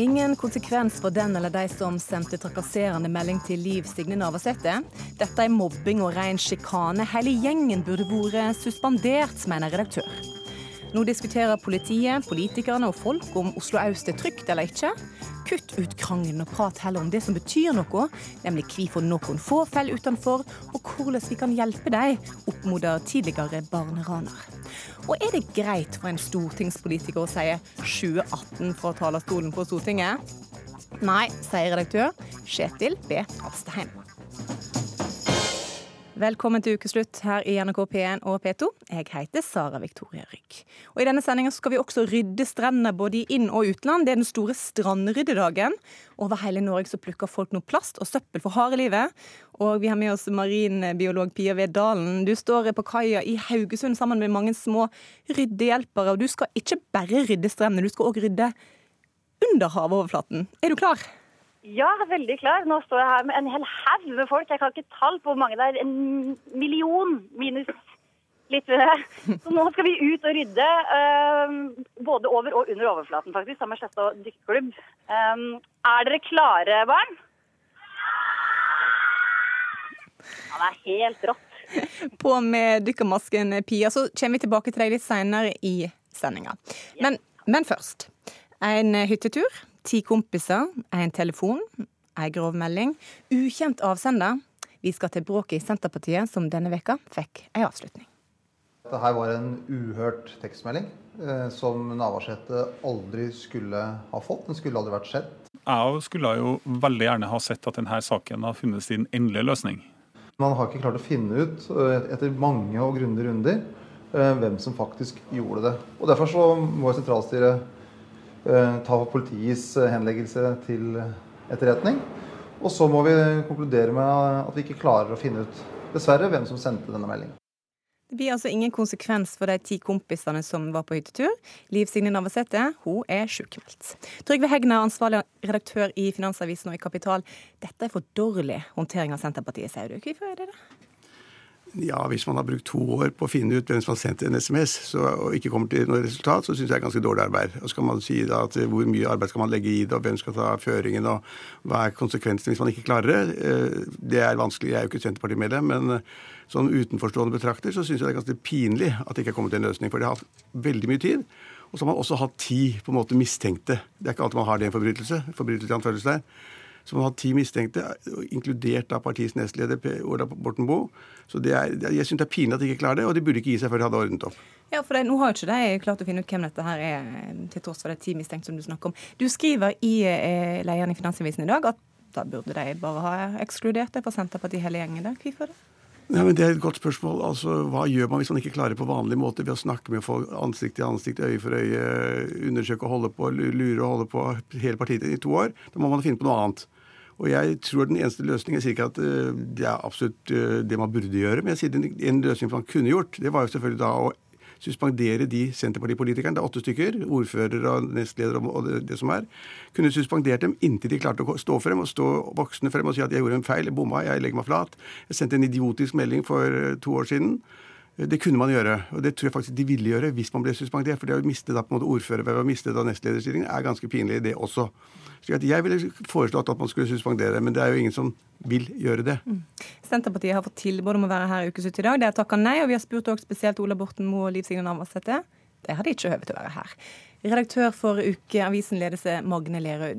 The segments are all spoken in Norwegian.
Ingen konsekvens for den eller de som sendte trakasserende melding til Liv Signe Navarsete. Dette er mobbing og ren sjikane. Hele gjengen burde vært suspendert, mener redaktør. Nå diskuterer politiet, politikerne og folk om Oslo øst er trygt eller ikke. Kutt ut krangelen og prat heller om det som betyr noe, nemlig hvorfor noen få faller utenfor, og hvordan vi kan hjelpe dem, oppmoder tidligere barneraner. Og er det greit for en stortingspolitiker å si 2018 fra talerstolen på Stortinget? Nei, sier redaktør Kjetil B. Alstein. Velkommen til ukeslutt her i NRK P1 og P2. Jeg heter Sara Victoria Rygg. Og I denne sendinga skal vi også rydde strendene både i inn- og utland. Det er den store strandryddedagen. Over hele Norge så plukker folk nå plast og søppel for harde livet. Og vi har med oss marinbiolog Pia Ved Dalen. Du står på kaia i Haugesund sammen med mange små ryddehjelpere. Og du skal ikke bare rydde strendene, du skal òg rydde under havoverflaten. Er du klar? Ja, veldig klar. Nå står jeg her med en hel haug med folk. Jeg kan ikke tall på hvor mange det er. En million minus litt. Så nå skal vi ut og rydde. Um, både over og under overflaten, faktisk. Sammen med Sletta dykkerklubb. Um, er dere klare, barn? Ja, det er helt rått. På med dykkermasken, Pia. Så kommer vi tilbake til deg litt seinere i sendinga. Men, men først. En hyttetur, ti kompiser, en telefon, ei grov melding. Ukjent avsender. Vi skal til bråket i Senterpartiet, som denne veka fikk ei avslutning. Dette var en uhørt tekstmelding eh, som Navarsete aldri skulle ha fått. Den skulle aldri vært sett. Jeg skulle jo veldig gjerne ha sett at denne saken har funnet sin endelige løsning. Man har ikke klart å finne ut, eh, etter mange og grundige runder, eh, hvem som faktisk gjorde det. Og Derfor så må sentralstyret ta politiets henleggelse til etterretning. Og så må vi konkludere med at vi ikke klarer å finne ut, dessverre, hvem som sendte denne meldingen. Det blir altså ingen konsekvens for de ti kompisene som var på hyttetur. Liv Signe Navarsete hun er sjukmeldt. Trygve Hegna, ansvarlig redaktør i Finansavisen og i Kapital. Dette er for dårlig håndtering av Senterpartiet, sier du. Hvorfor er det det? Ja, Hvis man har brukt to år på å finne ut hvem som har sendt en SMS så, og ikke kommer til noe resultat, så syns jeg det er ganske dårlig arbeid. Og så kan man si da at Hvor mye arbeid skal man legge i det, og hvem skal ta føringen, og hva er konsekvensen hvis man ikke klarer det? Eh, det er vanskelig. Jeg er jo ikke Senterparti-medlem, men eh, sånn utenforstående betrakter så syns jeg det er ganske pinlig at det ikke er kommet til en løsning. For det har hatt veldig mye tid. Og så har man også hatt ti på en måte mistenkte. Det er ikke alltid man har det i en forbrytelse. forbrytelse i anførselstegn. Som har ti mistenkte, inkludert av partiets nestleder Ola Borten Boe. Så er, jeg syns det er pinlig at de ikke klarer det, og de burde ikke gi seg før de hadde ordnet opp. Ja, for det, Nå har jo ikke de klart å finne ut hvem dette her er, til tross for det ti mistenkte som du snakker om. Du skriver i eh, lederen i Finansavisen i dag at da burde de bare ha ekskludert det fra Senterpartiet hele gjengen. der. Hvorfor det? Nei, men Det er et godt spørsmål. Altså, Hva gjør man hvis man ikke klarer på vanlig måte ved å snakke med folk ansikt til ansikt, øye for øye, undersøke og holde på, lure og holde på hele partiet i to år? Da må man finne på noe annet. Og jeg tror den eneste løsningen Jeg sier ikke at eh, det er absolutt eh, det man burde gjøre, men jeg sier en løsning man kunne gjort, det var jo selvfølgelig da å suspendere de Senterpartipolitikerne, det er åtte stykker, ordførere og nestleder og det, som er, kunne suspendert dem inntil de klarte å stå frem og stå voksne frem og si at jeg gjorde en feil, jeg bomma, jeg legger meg flat. Jeg sendte en idiotisk melding for to år siden. Det kunne man gjøre, og det tror jeg faktisk de ville gjøre hvis man ble suspendert. For det å miste da på en måte ordførervervet og miste da nestlederstillingen er ganske pinlig, det også. Så jeg ville foreslått at man skulle suspendere, men det er jo ingen som vil gjøre det. Mm. Senterpartiet har fått tilbud om å være her i Ukeslutt i dag. De har takka nei, og vi har spurt også spesielt Ola Borten Moe og Liv Signe Navarsete. De hadde ikke høve til å være her. Redaktør for Ukeavisen Ledelse, Magne Lerøe.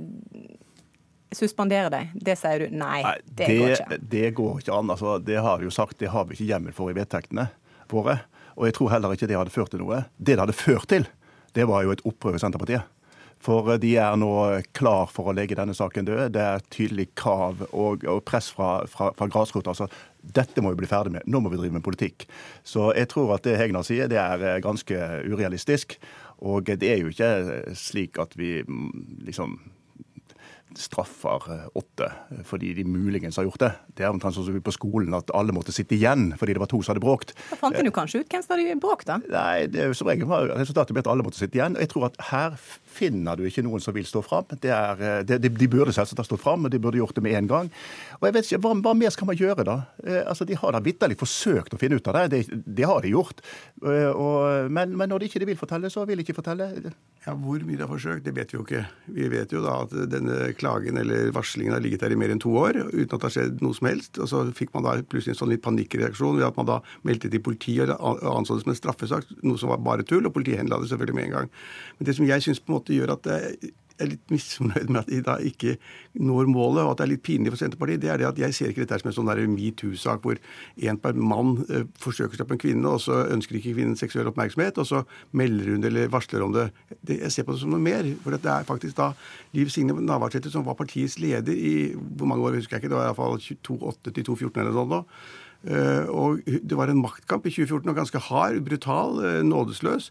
Suspendere deg. det sier du nei, det, det, går ikke. Det går ikke an. Altså, det har vi jo sagt, det har vi ikke hjemmel for i vedtektene våre. Og jeg tror heller ikke det hadde ført til noe. Det det hadde ført til, det var jo et opprør i Senterpartiet. For de er nå klar for å legge denne saken død. Det er tydelig krav og, og press fra, fra, fra grasrota. Altså, dette må vi bli ferdig med. Nå må vi drive med politikk. Så jeg tror at det Hegnar sier, det er ganske urealistisk. Og det er jo ikke slik at vi mm, liksom straffer eh, åtte fordi de muligens har gjort det. Det er omtrent sånn som på skolen at alle måtte sitte igjen fordi det var to som hadde bråkt. Da fant en jo kanskje ut hvem som hadde bråkt, da? Nei, det er som regel var resultatet ble at alle måtte sitte igjen. Og jeg tror at her finner du ikke noen som vil stå fram. Det er, eh, det, de, burde selvsagt ha stått fram, og de burde gjort det med en gang. Og jeg vet ikke, Hva, hva mer skal man gjøre, da? Eh, altså, De har da vitterlig forsøkt å finne ut av det. Det, det har de gjort. Og, men, men, når de ikke vil fortelle, så vil de ikke fortelle. Ja, Hvor mye de har forsøkt, det vet vi jo ikke. Vi vet jo da at denne klagen eller varslingen har ligget der i mer enn to år uten at det har skjedd noe som helst. Og så fikk man da plutselig en sånn litt panikkreaksjon ved at man da meldte til politiet og anså det som en straffesak, noe som var bare tull, og politiet henla det selvfølgelig med en gang. Men det som jeg syns på en måte gjør at det er litt misfornøyd med at de da ikke når målet, og at det er litt pinlig for Senterpartiet, det er det at jeg ser ikke dette som en sånn metoo-sak hvor en per mann uh, forsøker seg på en kvinne, og så ønsker ikke kvinnen seksuell oppmerksomhet, og så melder hun eller varsler om det. det. Jeg ser på det som noe mer. For det er faktisk da Liv Signe Navarsete som var partiets leder i hvor mange år, husker jeg ikke, det var iallfall 2008 til 2014 eller noe sånt. Uh, og det var en maktkamp i 2014, og ganske hard, brutal, uh, nådesløs.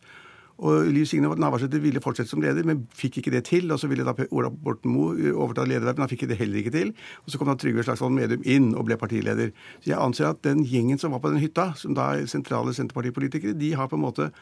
Og Liv Signe Navarsete ville fortsette som leder, men fikk ikke det til. Og så ville da Ola Borten Moe overta ledervervet, men han fikk det heller ikke til. Og så kom da Trygve Slagsvold Medum inn og ble partileder. Så jeg anser at den gjengen som var på den hytta, som da er sentrale Senterpartipolitikere, de har på en måte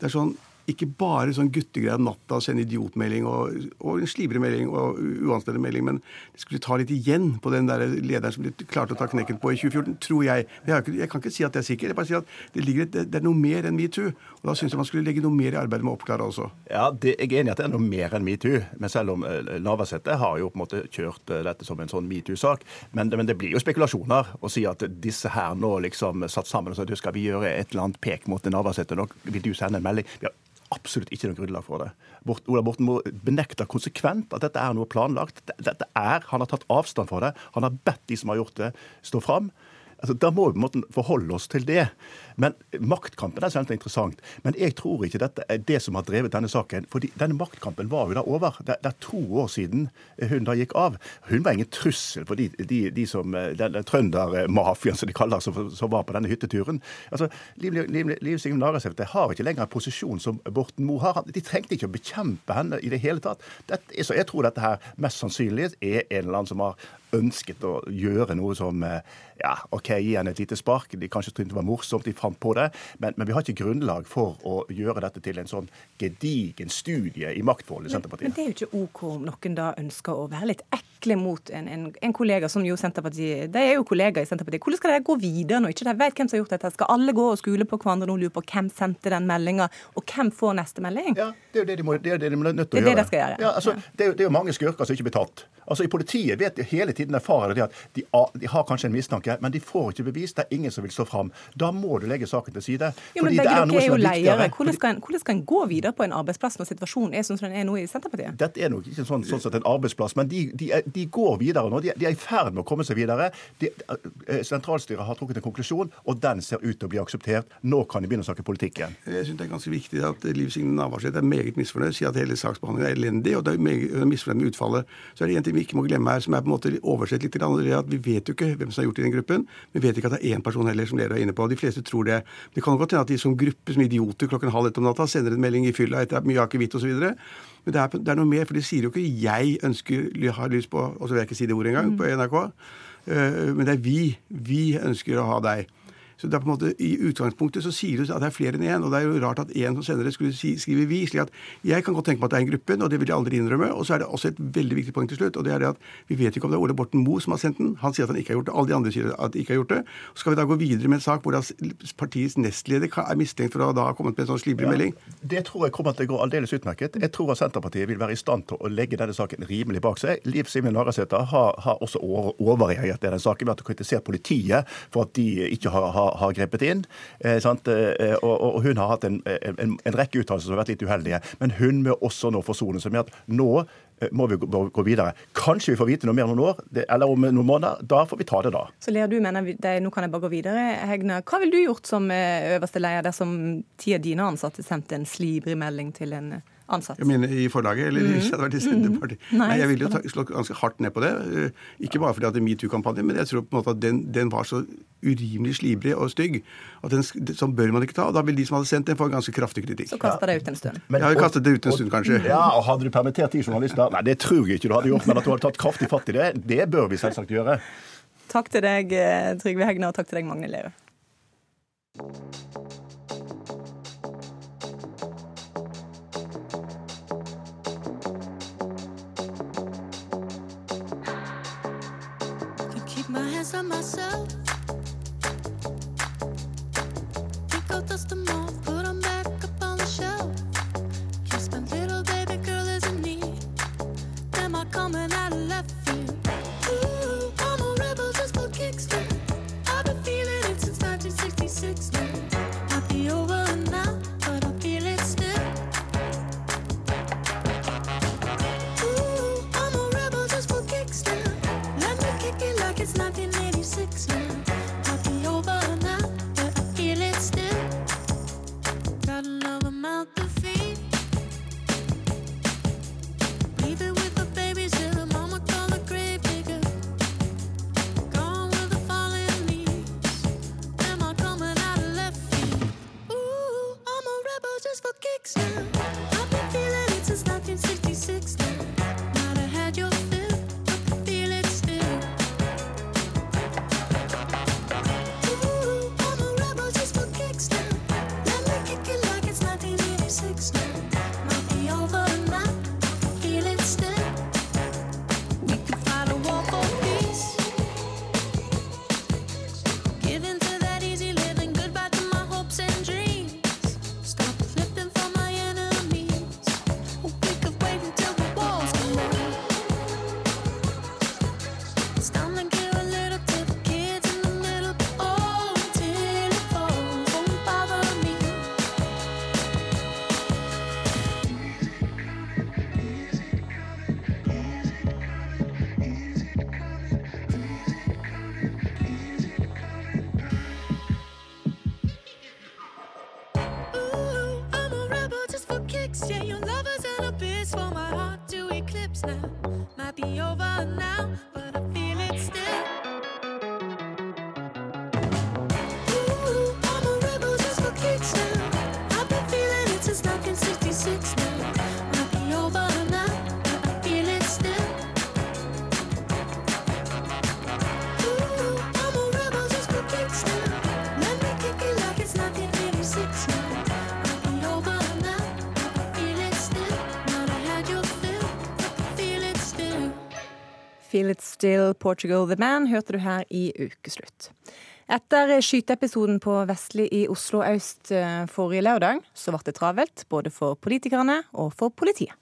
Det er sånn ikke bare sånn guttegreier om natta sende idiotmelding og, og en slibrig melding og uanstendig melding, men de skulle ta litt igjen på den der lederen som de klarte å ta knekken på i 2014, tror jeg. Jeg, ikke, jeg kan ikke si at det er sikkert. Jeg bare sier at det, ligger, det, det er noe mer enn metoo. Og da syns jeg man skulle legge noe mer i arbeidet med å oppklare også. Ja, det, Jeg er enig i at det er noe mer enn metoo. Men selv om uh, Navarsete har jo på en måte kjørt uh, dette som en sånn metoo-sak, men, men, det blir jo spekulasjoner å si at disse her nå liksom satt sammen og sa du skal vi gjøre et eller annet pek mot Navarsete, nå vil du sende en melding. Vi absolutt ikke noe grunnlag for det. Bort, Ola Borten Moe benekter konsekvent at dette er noe planlagt. Dette er, Han har tatt avstand fra det. Han har bedt de som har gjort det, stå fram. Altså, da må vi på en måte forholde oss til det. Men maktkampen er selvsagt interessant. Men jeg tror ikke dette er det som har drevet denne saken. For denne maktkampen var jo da over. Det, det, er to år siden hun da gikk av. Hun var ingen trussel for de, de, de som, den, den trøndermafiaen som de kaller som, som var på denne hytteturen. Altså, Liv, Liv, Liv Signe Navarsete har ikke lenger en posisjon som Borten Moe har. De trengte ikke å bekjempe henne i det hele tatt. Dette, så jeg tror dette her mest sannsynlig er en eller annen som har ønsket å gjøre noe som ja, OK, gi henne et lite spark. De kanskje syntes det var morsomt, de fant på det. Men, men, vi har ikke grunnlag for å gjøre dette til en sånn gedigen studie i maktforholdet i Senterpartiet. Men, men det er jo ikke OK om noen da ønsker å være litt ekle mot en, en, en kollega som jo Senterpartiet De er jo kollegaer i Senterpartiet. Hvordan skal de gå videre når ikke de vet hvem som har gjort dette? Skal alle gå og skule på hverandre og lure på hvem sendte den meldinga, og hvem får neste melding? Ja, det er jo det de må, det er det de må nødt til å gjøre. Det er det de gjøre. Ja, altså, det, er, det er jo mange skurker som ikke blir tatt. Altså, I politiet vet de hele tiden erfarer de at de, de, har kanskje en mistanke, men de får ikke bevis. Det er ingen som vil stå fram. Da må du legge saken til side. Jo, men begge dere er, jo ledere. Hvordan skal, en, hvordan skal en gå videre på en arbeidsplass når situasjonen er sånn som den er nå i Senterpartiet? Dette er nok ikke sånn, sånn sett en arbeidsplass, men de, de, de går videre nå. De, er i ferd med å komme seg videre. Eh, sentralstyret har trukket en konklusjon, og den ser ut til å bli akseptert. Nå kan de begynne å snakke politikk igjen. Jeg synes det er ganske viktig at Liv Signe Navarsete er meget misfornøyd, sier at hele saksbehandlingen er elendig, og det er meget misfornøyd med utfallet. Så er det en ting vi ikke må glemme her, som er på en måte oversett litt. Det at Vi vet jo ikke hvem som har gjort det i den gruppen. Vi vet ikke at det er én person heller, som dere er inne på. De fleste tror det. Det kan godt hende at de som gruppe, som idioter klokken halv ett om natta, sender en melding i fylla etter mye akevitt osv. Men det er, det er, noe mer, for de sier jo ikke 'jeg ønsker, har lyst på' Og så vil jeg ikke si det ordet engang, mm. på NRK. Uh, men det er vi. Vi ønsker å ha deg. Så det er på en måte, I utgangspunktet så sier du at det er flere enn én. Og det er jo rart at én som senere skulle si, skrive 'vi'. slik at Jeg kan godt tenke meg at det er en gruppe, og det vil jeg aldri innrømme. Og så er det også et veldig viktig poeng til slutt, og det er det at vi vet ikke om det er Ole Borten Moe som har sendt den. Han sier at han ikke har gjort det. Alle de andre sier at de ikke har gjort det. Så skal vi da gå videre med en sak hvor partiets nestleder er mistenkt for å da ha kommet med en sånn slibrig ja, melding? Det tror jeg kommer til å gå aldeles utmerket. Jeg tror at Senterpartiet vil være i stand til å legge denne saken rimelig bak seg. Liv Simen Navarsete har, har, også overreagert i den saken ved at hun kritisert politiet for at de ikke har, har, har grepet inn. Eh, eh, og, og, hun har hatt en, en, en rekke uttalelser som har vært litt uheldige. Men hun må også nå forsone seg med at nå eh, må vi gå videre. Kanskje vi får vite noe mer om noen år, eller om noen måneder. Da får vi ta det da. Så Lea, du mener det, nå kan jeg bare gå videre. Hegna, hva ville du gjort som øverste leder dersom ti av dine ansatte sendte en slibrig melding til en ansatt. Jeg mener i forlaget, eller mm. ikke hadde vært i Senterpartiet. Mm. Nei, Nei, jeg ville jo slå ganske hardt ned på det. Eh, ikke bare fordi at det er metoo-kampanjen, men jeg tror på en måte at den, den var så urimelig slibrig og stygg at den, sånn bør man ikke ta. og Da vil de som hadde sendt den, få ganske kraftig kritikk. Så kasta det ut en stund? Men, ja, kastet det ut en stund, kanskje. Ja, og Hadde du permittert de journalistene? Nei, det tror jeg ikke du hadde gjort, men at du hadde tatt kraftig fatt i det, det bør vi selvsagt gjøre. Takk til deg, eh, Trygve Hegnar, og takk til deg, Magne Lerøe. inside myself. Think of dust and. Still, Portugal The Man, hørte du her i Ukeslutt. Etter skyteepisoden på Vestli i Oslo øst eh, forrige lørdag, så ble det travelt både for politikerne og for politiet.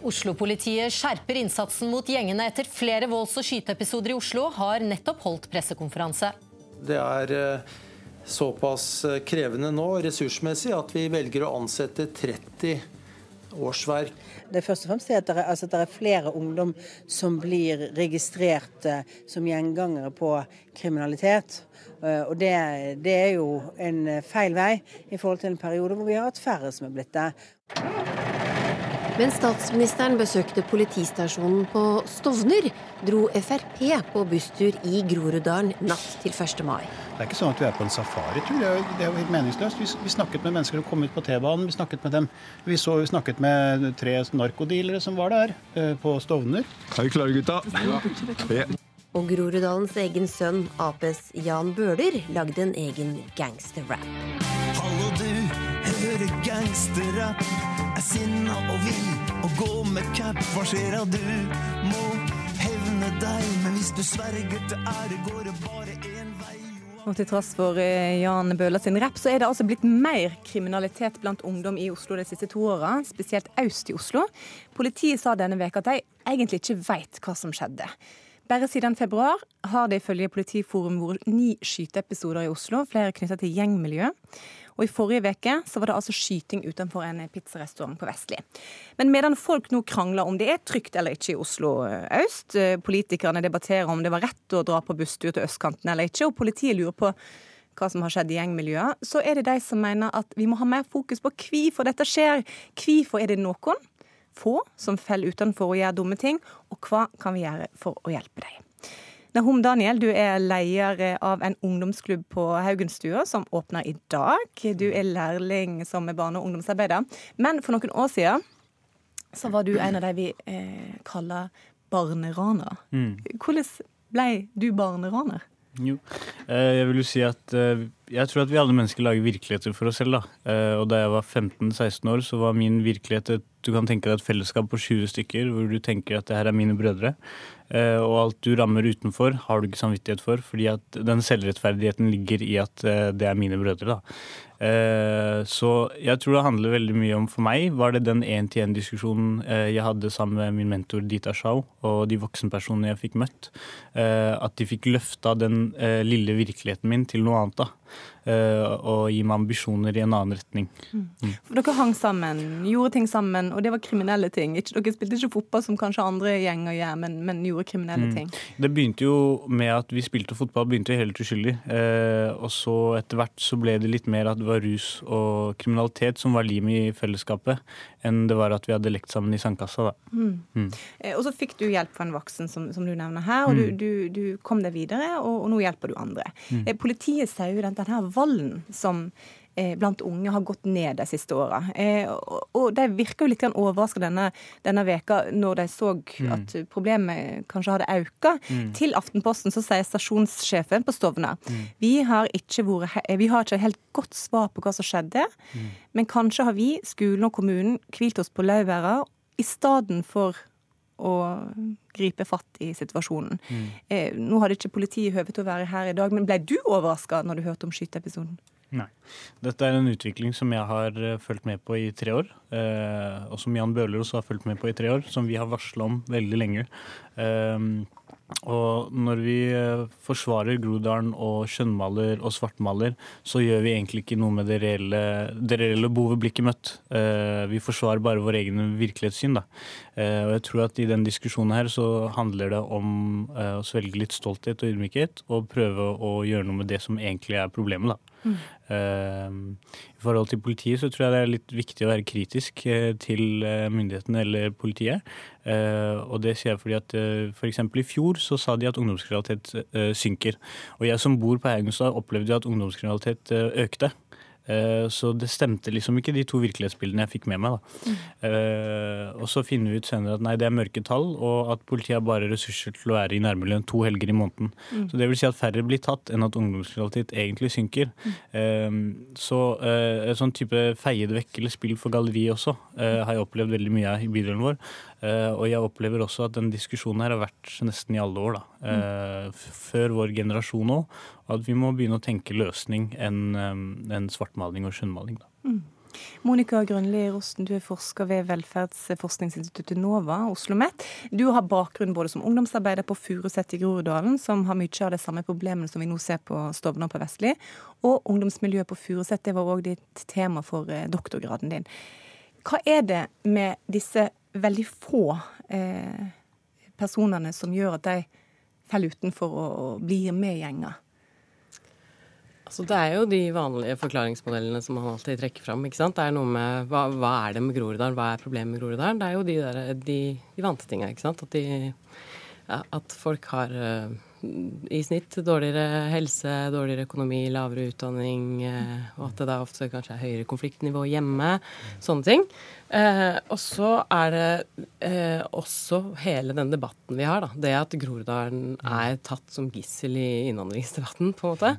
Oslo-politiet skjerper innsatsen mot gjengene etter flere volds- og skyteepisoder i Oslo, har nettopp holdt pressekonferanse. Det er eh, såpass eh, krevende nå ressursmessig at vi velger å ansette 30 årsverk. Det er først og fremst at det er, altså det er flere ungdom som blir registrert eh, som gjengangere på kriminalitet. Eh, Og det, det er jo en eh, feil vei i forhold til en periode hvor vi har hatt færre som er blitt det. Mens statsministeren besøkte politistasjonen på Stovner, dro Frp på busstur i Groruddalen natt til 1. mai. Det er ikke sånn at vi er på en safaritur. Det er jo, det er jo helt meningsløst. Vi, vi snakket med mennesker som kom ut på T-banen. Vi snakket med dem. Vi, så, vi snakket med tre narkodealere som var der eh, på Stovner. Er vi klare, gutta? Ja. Og Groruddalens egen sønn, Aps Jan Bøhler, lagde en egen gangsterrap. Hallo du, hører gangsterrapp Er sinna og vill og gå med cap Hva skjer av du må hevne deg Men hvis du sverger til ære går det bare én vei Og til tross for eh, Jan Bøhler sin rapp, så er det altså blitt mer kriminalitet blant ungdom i Oslo de siste to åra, spesielt øst i Oslo. Politiet sa denne veka at de egentlig ikke veit hva som skjedde. Bare siden februar har det ifølge Politiforum vært ni skyteepisoder i Oslo, flere knytta til gjengmiljø. Og I forrige uke så var det altså skyting utenfor en pizzarestaurant på Vestli. Men medan folk nå krangler om det er trygt eller ikke i Oslo øst, eh, politikerne debatterer om det var rett å dra på busstur til østkanten eller ikke, og politiet lurer på hva som har skjedd i gjengmiljøet, så er det de som mener at vi må ha mer fokus på hvorfor dette skjer. Hvorfor er det noen få som faller utenfor og gjør dumme ting, og hva kan vi gjøre for å hjelpe dem? Nahom Daniel, du er leder av en ungdomsklubb på Haugenstua som åpner i dag. Du er lærling som er barne- og ungdomsarbeider. Men for noen år siden så var du en av de vi eh, kaller barneranere. Mm. Hvordan ble du barneraner? Jo, eh, jeg vil jo si at eh, jeg tror at vi alle mennesker lager virkeligheter for oss selv. da. Eh, Og da jeg var 15-16 år, så var min virkelighet et, du kan tenke deg et fellesskap på 20 stykker, hvor du tenker at det her er mine brødre. Eh, Og alt du rammer utenfor, har du ikke samvittighet for, fordi at den selvrettferdigheten ligger i at eh, det er mine brødre. da. Så jeg tror det handler veldig mye om For meg var det den én-til-én-diskusjonen jeg hadde sammen med min mentor Dita Shao og de voksenpersonene jeg fikk møtt. At de fikk løfta den lille virkeligheten min til noe annet. da. Eh, og gi meg ambisjoner i en annen retning. Mm. For dere hang sammen, gjorde ting sammen, og det var kriminelle ting. Ikke, dere spilte ikke fotball som kanskje andre gjenger gjør, men, men gjorde kriminelle Mm. ting. Det begynte jo med at vi spilte fotball, begynte jo helt uskyldig. Eh, og så etter hvert så ble det litt mer at det var rus og kriminalitet som var limet i fellesskapet, enn det var at vi hadde lekt sammen i sandkassa. Da. Mm. Mm. Eh, Og så fikk du hjelp fra en voksen, som, som du nevner her, og du, Mm. du, du kom deg videre, og, og nå hjelper du andre. Mm. Politiet sier jo at denne volden som eh, blant unge har gått ned de siste åra. Eh, og, de virker jo litt overraska denne, denne veka når de så Mm. at problemet kanskje hadde økt. Mm. Til Aftenposten så sier stasjonssjefen på Stovner Mm. vi har ikke vært vi har ikke helt godt svar på hva som skjedde, Mm. men kanskje har vi, skolen og kommunen, hvilt oss på laurbæra i stedet for å gripe fatt i situasjonen. Mm. Eh, nå hadde ikke politiet høve til å være her i dag, men ble du overraska når du hørte om skyteepisoden? Nei. Dette er en utvikling som jeg har eh, fulgt med på i tre år, eh, og som Jan Bøhler også har fulgt med på i tre år, som vi har varsla om veldig lenge. Eh, og når vi eh, forsvarer Groruddalen og skjønnmaler og svartmaler, så gjør vi egentlig ikke noe med det reelle, det reelle behovet blir ikke møtt. Eh, vi forsvarer bare vår egen virkelighetssyn. Da. Eh, og jeg tror at i den diskusjonen her så handler det om å svelge litt stolthet og ydmykhet, og prøve å gjøre noe med det som egentlig er problemet. da. Mm. Uh, I forhold til politiet så tror jeg det er litt viktig å være kritisk uh, til eh, myndighetene eller politiet. Uh, og det sier jeg fordi at f.eks. i fjor så sa de at ungdomskriminalitet synker. Og jeg som bor på Haugensstad opplevde jo at ungdomskriminalitet økte. Eh, Så det stemte liksom ikke, de to virkelighetsbildene jeg fikk med meg. da. Eh, og så finner vi ut senere at nei, det er mørke tall, og at politiet har bare ressurser til å være i nærmiljøet to helger i måneden. Mm. Så det vil si at færre blir tatt enn at ungdomskriminalitet egentlig synker. Eh, så uh, et sånn type feie vekk eller spill for galleriet også har jeg opplevd veldig mye av i bydelen vår. Eh, og jeg opplever også at den diskusjonen her har vært nesten i alle år. da. Eh, før vår generasjon òg. At vi må begynne å tenke løsning enn eh, enn svartmaling og skjønnmaling. da. Mm. Monica Grønli Rosten, du er forsker ved velferdsforskningsinstituttet NOVA, Oslo OsloMet. Du har bakgrunn både som ungdomsarbeider på Furuset i Groruddalen, som har mye av de samme problemene som vi nå ser på Stovner på Vestli, og ungdomsmiljøet på Furuset. Det var òg ditt tema for doktorgraden din. Hva er det med disse veldig få eh, personene som gjør at de faller utenfor og, blir med i gjenger? Altså, det er jo de vanlige forklaringsmodellene som man alltid trekker fram. ikke sant? Det er noe med hva, hva er det med Groruddalen, hva er problemet med Groruddalen? Det er jo de, der, de, de vante tinga. At, at folk har uh, i snitt dårligere helse, dårligere økonomi, lavere utdanning, uh, og at det da ofte kanskje er høyere konfliktnivå hjemme. Sånne ting. Eh, og så er det eh, også hele den debatten vi har, da. Det at Groruddalen er tatt som gissel i innvandringsdebatten, på en måte.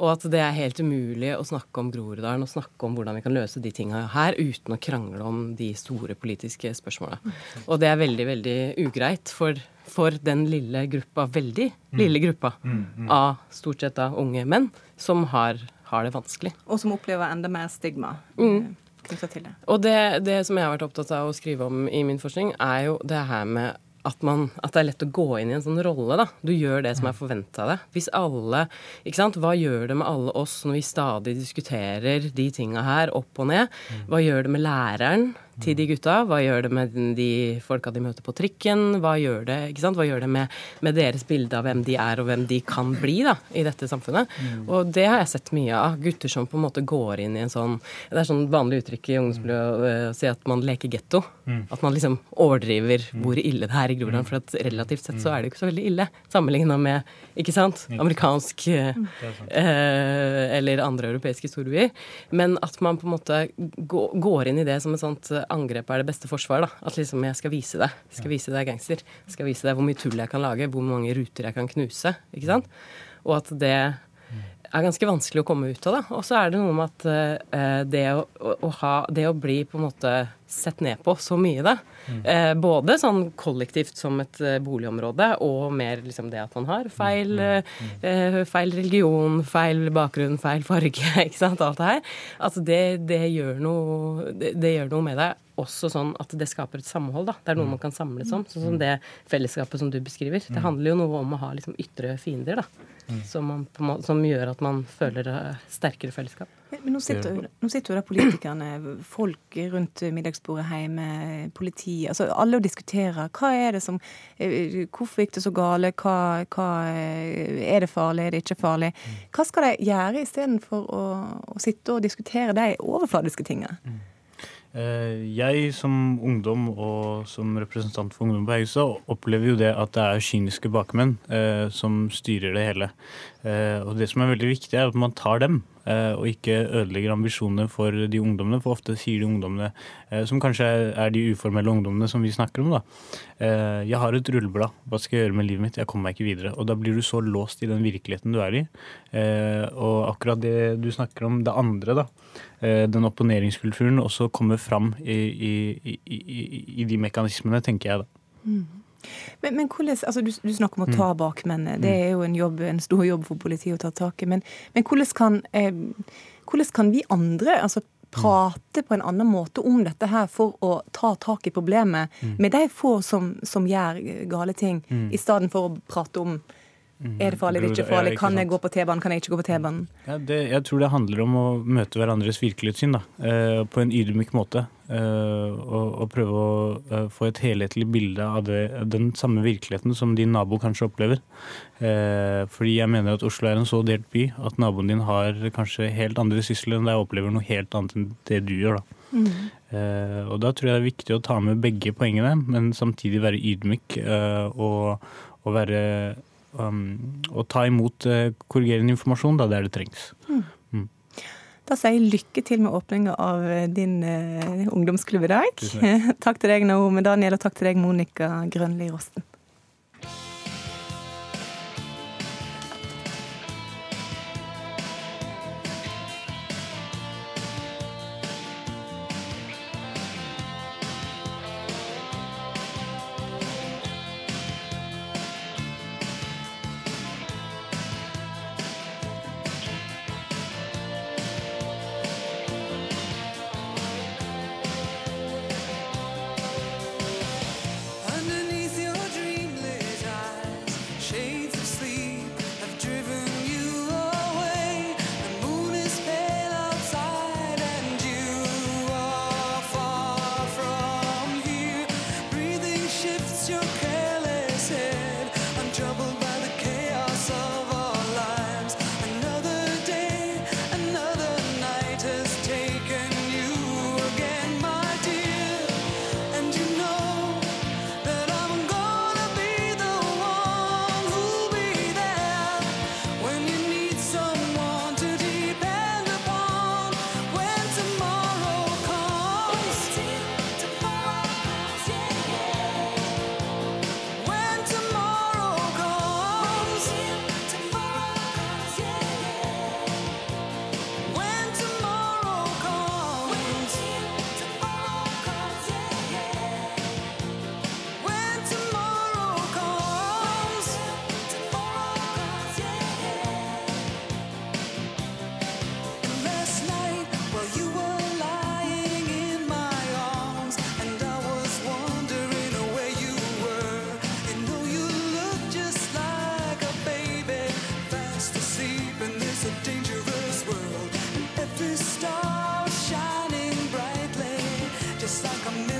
Og at det er helt umulig å snakke om Groruddalen og snakke om hvordan vi kan løse de tinga her uten å krangle om de store politiske spørsmåla. Og det er veldig, veldig ugreit for, for den lille gruppa, veldig lille gruppa, Mm, mm. av stort sett da unge menn som har, har det vanskelig. Og som opplever enda mer stigma Mm. Knyttet til det. Og det, det som jeg har vært opptatt av å skrive om i min forskning, er jo det her med at, man, at det er lett å gå inn i en sånn rolle. da. Du gjør det som er forventa av deg. Hvis alle, ikke sant, Hva gjør det med alle oss når vi stadig diskuterer de tinga her, opp og ned? Hva gjør det med læreren til de gutta? Hva gjør det med de folka de møter på trikken? Hva gjør det? Hva gjør det med, med deres bilde av hvem de er, og hvem de kan bli da, i dette samfunnet? Og det har jeg sett mye av. Gutter som på en måte går inn i en sånn Det er sånn vanlig uttrykk i ungdomsmiljøet å si at man leker getto. Mm. At man liksom overdriver hvor ille det er i Groruddalen. For at relativt sett så er det jo ikke så veldig ille sammenligna med ikke sant, amerikansk eh, eh, eller andre europeiske storbyer. Men at man på en måte går inn i det som et sånt eh, angrep er det beste forsvar. da. At liksom jeg skal vise deg. Skal vise deg gangster. Jeg skal vise deg hvor mye tull jeg kan lage, hvor mange ruter jeg kan knuse. ikke sant? Og at det er ganske vanskelig å komme ut av. da. Og så er det noe med at uh, det, å, å, å ha, det å bli på en måte sett ned på så mye, da. Eh, både sånn kollektivt som et eh, boligområde, og mer liksom det at man har feil, eh, feil religion, feil bakgrunn, feil farge, ikke sant, alt det her. Altså det, det, gjør noe, det, det gjør noe med deg. Også sånn at det skaper et samhold. da. Det er noe man kan samles om. Sånn som det fellesskapet som du beskriver. Det handler jo noe om å ha liksom ytre fiender. da. som, man, på måte, som gjør at man føler eh, sterkere fellesskap. Men, nå sitter, nå sitter jo da politikerne, folk rundt middagsbordet hjemme, politi altså Alle og diskuterer. Hva er det som eh, Hvorfor gikk det så gale? Hva, hva eh, Er det farlig? Er det ikke farlig? Hva skal de gjøre istedenfor å, å sitte og diskutere de overfladiske tingene? Eh, Jeg som ungdom og som representant for Ungdom på Haugstad opplever jo det at det er kyniske bakmenn eh, som styrer det hele. Eh, og det som er veldig viktig, er at man tar dem, eh, og ikke ødelegger ambisjonene for de ungdommene. For ofte sier de ungdommene, eh, som kanskje er, de uformelle ungdommene som vi snakker om, da. Jeg har et rulleblad, hva skal jeg gjøre med livet mitt? Jeg kommer meg ikke videre. Og da blir du så låst i den virkeligheten du er i. Og akkurat det du snakker om, det andre, da. Den opponeringskulturen også kommer fram i, i, i, i, de mekanismene, tenker jeg da. Men, men hvordan, altså du, du snakker om å ta bakmennene. Det er jo en, jobb, en stor jobb for politiet å ta tak i. Men, men hvordan, kan, eh, hvordan kan vi andre altså, prate på en annen måte om dette her for å ta tak i problemet med de få som, som gjør gale ting, Mm. i stedet for å prate om er det farlig, er det ikke farlig, Ja, ikke kan jeg gå på T-banen, kan jeg ikke gå på T-banen? Ja, jeg tror det handler om å møte hverandres virkelighetssyn da, eh, på en ydmyk måte. eh, og, og prøve å eh, få et helhetlig bilde av det, den samme virkeligheten som din nabo kanskje opplever. Eh, fordi jeg mener at Oslo er en så delt by at naboen din har kanskje helt andre sysler enn deg og opplever noe helt annet enn det du gjør. da. Eh, og da tror jeg det er viktig å ta med begge poengene, men samtidig være ydmyk eh, og, og være um, å ta imot eh, korrigerende informasjon da der det trengs. Da sier jeg lykke til med åpninga av eh, din uh, ungdomsklubb i dag. Takk. takk til deg, Naomi Daniel, og takk til deg, Monica Grønli Rosten. just like a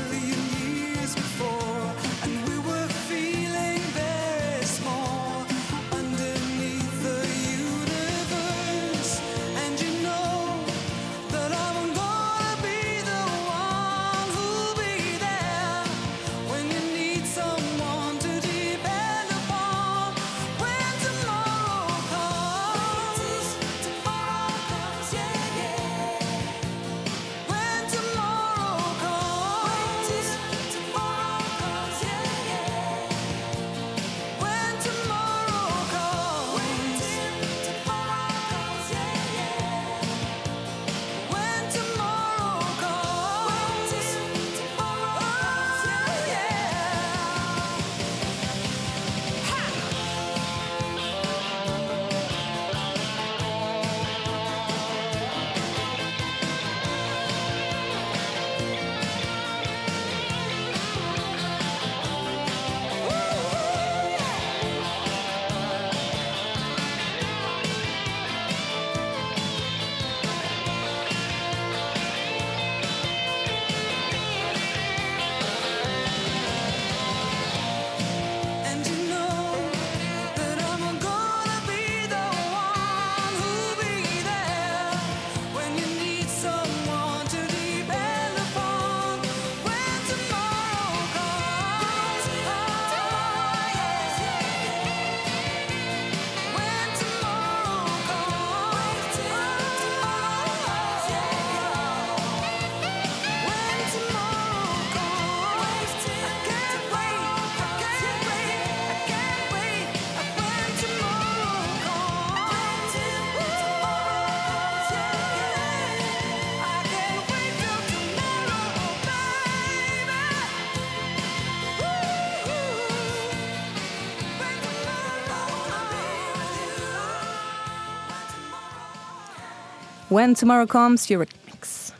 When Tomorrow Comes, Eurythmics.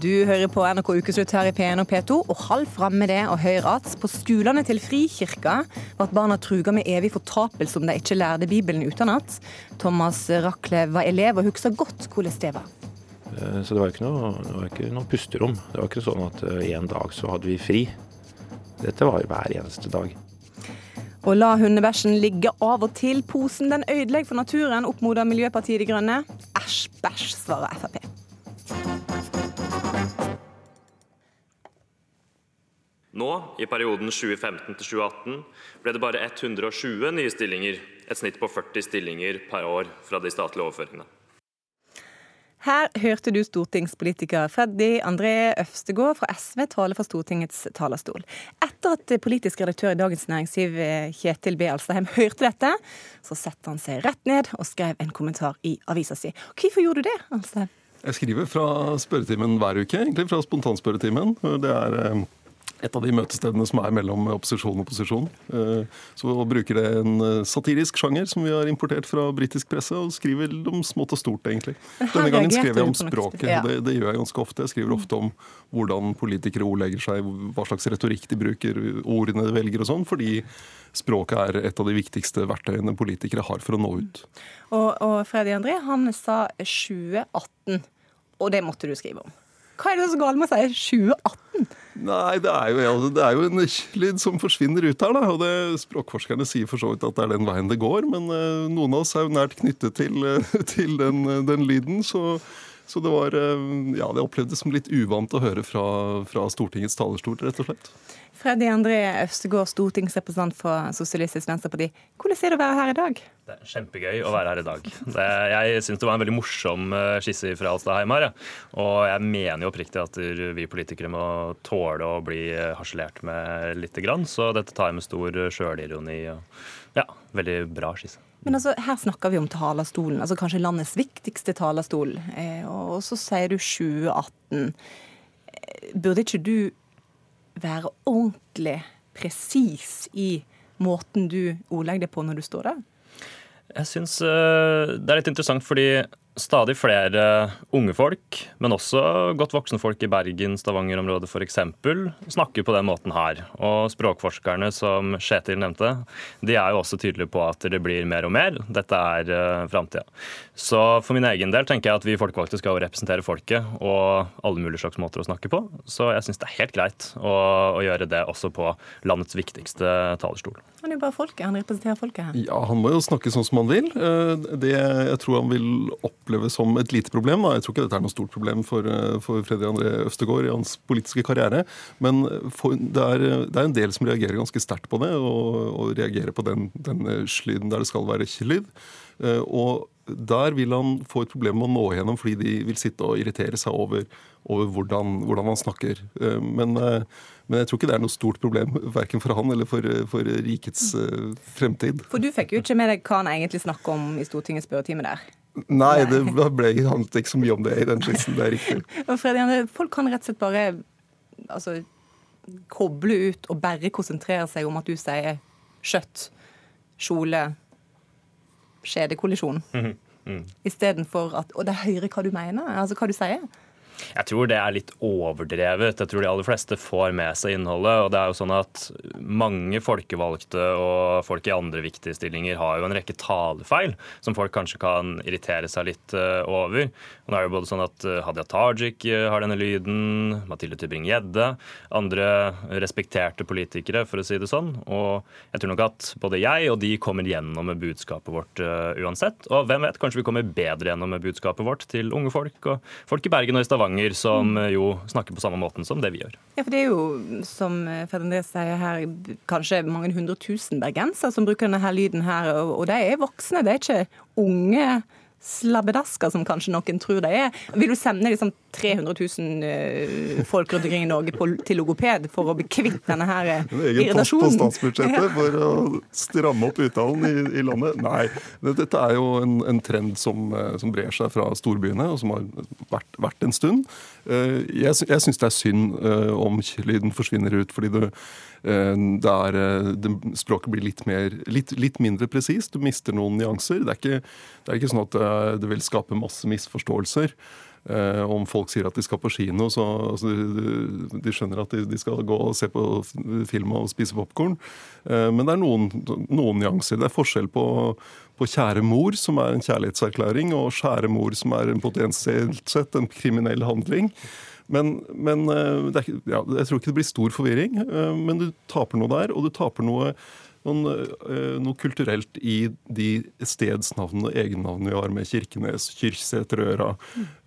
Du hører på NRK Ukeslutt her i P1 og P2, og hold fram med det og hør at på skolene til Frikirka ble barna truga med evig fortapelse om de ikke lærte Bibelen utenat. Thomas Rachlew var elev og husker godt hvordan det var. Eh, Så det var ikke noe, var ikke noe pusterom. Det var ikke sånn at eh, en dag så hadde vi fri. Dette var hver eneste dag. Og la hundebæsjen ligge av og til. Posen den ødelegger for naturen, oppmoder Miljøpartiet De Grønne. Æsj, bæsj, svarer Frp. Nå, i perioden 2015 til 2018, ble det bare 120 nye stillinger, et snitt på 40 stillinger per år fra de statlige overføringene. Her hørte du stortingspolitiker Freddy André Øvstegård fra SV tale fra Stortingets talerstol. Etter at politisk redaktør i Dagens Næringsliv Kjetil B. Alstaheim hørte dette, så satte han seg rett ned og skrev en kommentar i avisa si. Hvorfor gjorde du det, Alstaheim? Jeg skriver fra spørretimen hver uke, egentlig fra spontanspørretimen. Det er eh, et av de møtestedene som er mellom opposisjon og posisjon. Eh, Så bruker det en eh, satirisk sjanger som vi har importert fra britisk presse, og skriver om smått og stort, egentlig. Denne gangen skriver skrev jeg om språket. Det, det gjør jeg ganske ofte. Jeg skriver ofte om hvordan politikere ordlegger seg, hva slags retorikk de bruker, ordene de velger og sånn, fordi språket er et av de viktigste verktøyene politikere har for å nå ut. Og, og Freddy André han sa 2018, og det måtte du skrive om. Hva er det så galt med å si 2018? Nei, det er, jo, ja, det er jo en lyd som forsvinner ut her. Da. og det, Språkforskerne sier for så vidt at det er den veien det går, men uh, noen av oss er jo nært knyttet til, uh, til den, uh, den lyden. Så, så det var eh, Ja, det opplevdes som litt uvant å høre fra, fra Stortingets talerstol, rett og slett. Freddy André Øvstegård, stortingsrepresentant for Sosialistisk Venstreparti. Hvordan er det å være her i dag? Det er kjempegøy å være her i dag. Det, jeg syns det var en veldig morsom eh, skisse fra Alstadheim her. Ja. Og jeg mener jo oppriktig at vi politikere må tåle å bli eh, harselert med lite grann. Så dette tar jeg med stor sjølironi. Ja, veldig bra skisse. Men altså, Her snakker vi om talerstolen, altså kanskje landets viktigste talerstol. Eh, og så sier du 2018. Eh, Burde ikke du være ordentlig presis i måten du ordlegger deg på når du står der? Jeg syns eh, det er litt interessant fordi stadig flere unge folk, men også godt voksne folk i Bergen, Stavanger-området f.eks., snakker på den måten her. Og språkforskerne som Kjetil nevnte, de er jo også tydelige på at det blir mer og mer. Dette er uh, framtida. Så for min egen del tenker jeg at vi folkevalgte skal representere folket og alle mulige slags måter å snakke på. Så jeg syns det er helt greit å, å gjøre det også på landets viktigste talerstol. Han er jo bare folket, han representerer folket her. Ja, Han må jo snakke sånn som han vil. Eh, Det jeg tror han vil oppleve som et lite problem. Da. Jeg tror ikke dette er noe stort problem for, eh, for Freddy André Øvstegård i hans politiske karriere. Men for, det, er, det er en del som reagerer ganske sterkt på det, og, og reagerer på den, den lyden der det skal være lyd. Eh, Og der vil han få et problem med å nå igjennom, fordi de vil sitte og irritere seg over, over hvordan, hvordan han snakker. Eh, Men, eh, men jeg tror ikke det er noe stort problem, verken for han eller for, for rikets uh, fremtid. For du fikk jo ikke med deg hva han egentlig snakker om i Stortingets spørretime der. Nei, det ble handlet ikke så mye om det i den skissen. Det er riktig. Og Freddy folk kan rett og slett bare altså, koble ut og bare konsentrere seg om at du sier skjøtt, kjole, skjedekollisjon. Mhm. Mm. Istedenfor at Og de hører hva du mener, altså hva du sier. Jeg tror det er litt overdrevet. Jeg tror de aller fleste får med seg innholdet. og det er jo sånn at Mange folkevalgte og folk i andre viktige stillinger har jo en rekke talefeil som folk kanskje kan irritere seg litt eh, over. Og nå er det jo både sånn at eh, Hadia Tajik eh, har denne lyden, Mathilde Tybring-Gjedde, andre respekterte politikere, for å si det sånn. Og jeg tror nok at både jeg og de kommer gjennom med budskapet vårt uansett. Og hvem vet, kanskje vi kommer bedre gjennom med budskapet vårt til unge folk og folk i Bergen og i Stavanger som eh, jo snakker på samme måten som det vi gjør. Ja, for Det er jo, som Ferdinand sier her, kanskje mange hundre tusen bergensere som bruker denne lyden her, og de er voksne. de er ikke unge slabbedasker, som kanskje noen tror de er. Vil du sende liksom 300 000 eh, folk rundt omkring i Norge på, til logoped for å bli kvitt denne her irritasjonen? En egen post på statsbudsjettet for å stramme opp uttalen i, i landet. Nei, dette er jo en, en trend som, eh, som brer seg fra storbyene, og som har vært, vært en stund. Eh, Jeg, jeg syns det er synd eh, om lyden forsvinner ut, fordi det, eh, det er, det, språket blir litt, mer, litt, litt mindre presist. Du mister noen nyanser. Det er ikke, det er ikke sånn at det vil skape masse misforståelser. Eh, om folk sier at de skal på kino, så altså, de, skjønner at de, de skal gå og se på film og spise popkorn. Eh, men det er noen, noen nyanser. Det er forskjell på, på kjære mor, som er en kjærlighetserklæring, og skjære mor, som er en potensielt sett en kriminell handling. Men, men eh, er, ja, jeg tror ikke det blir stor forvirring, men du taper noe der, og du taper noe noen, eh, noe kulturelt i de stedsnavnene og egennavnene vi har med Kirkenes, Kyrksæterøra,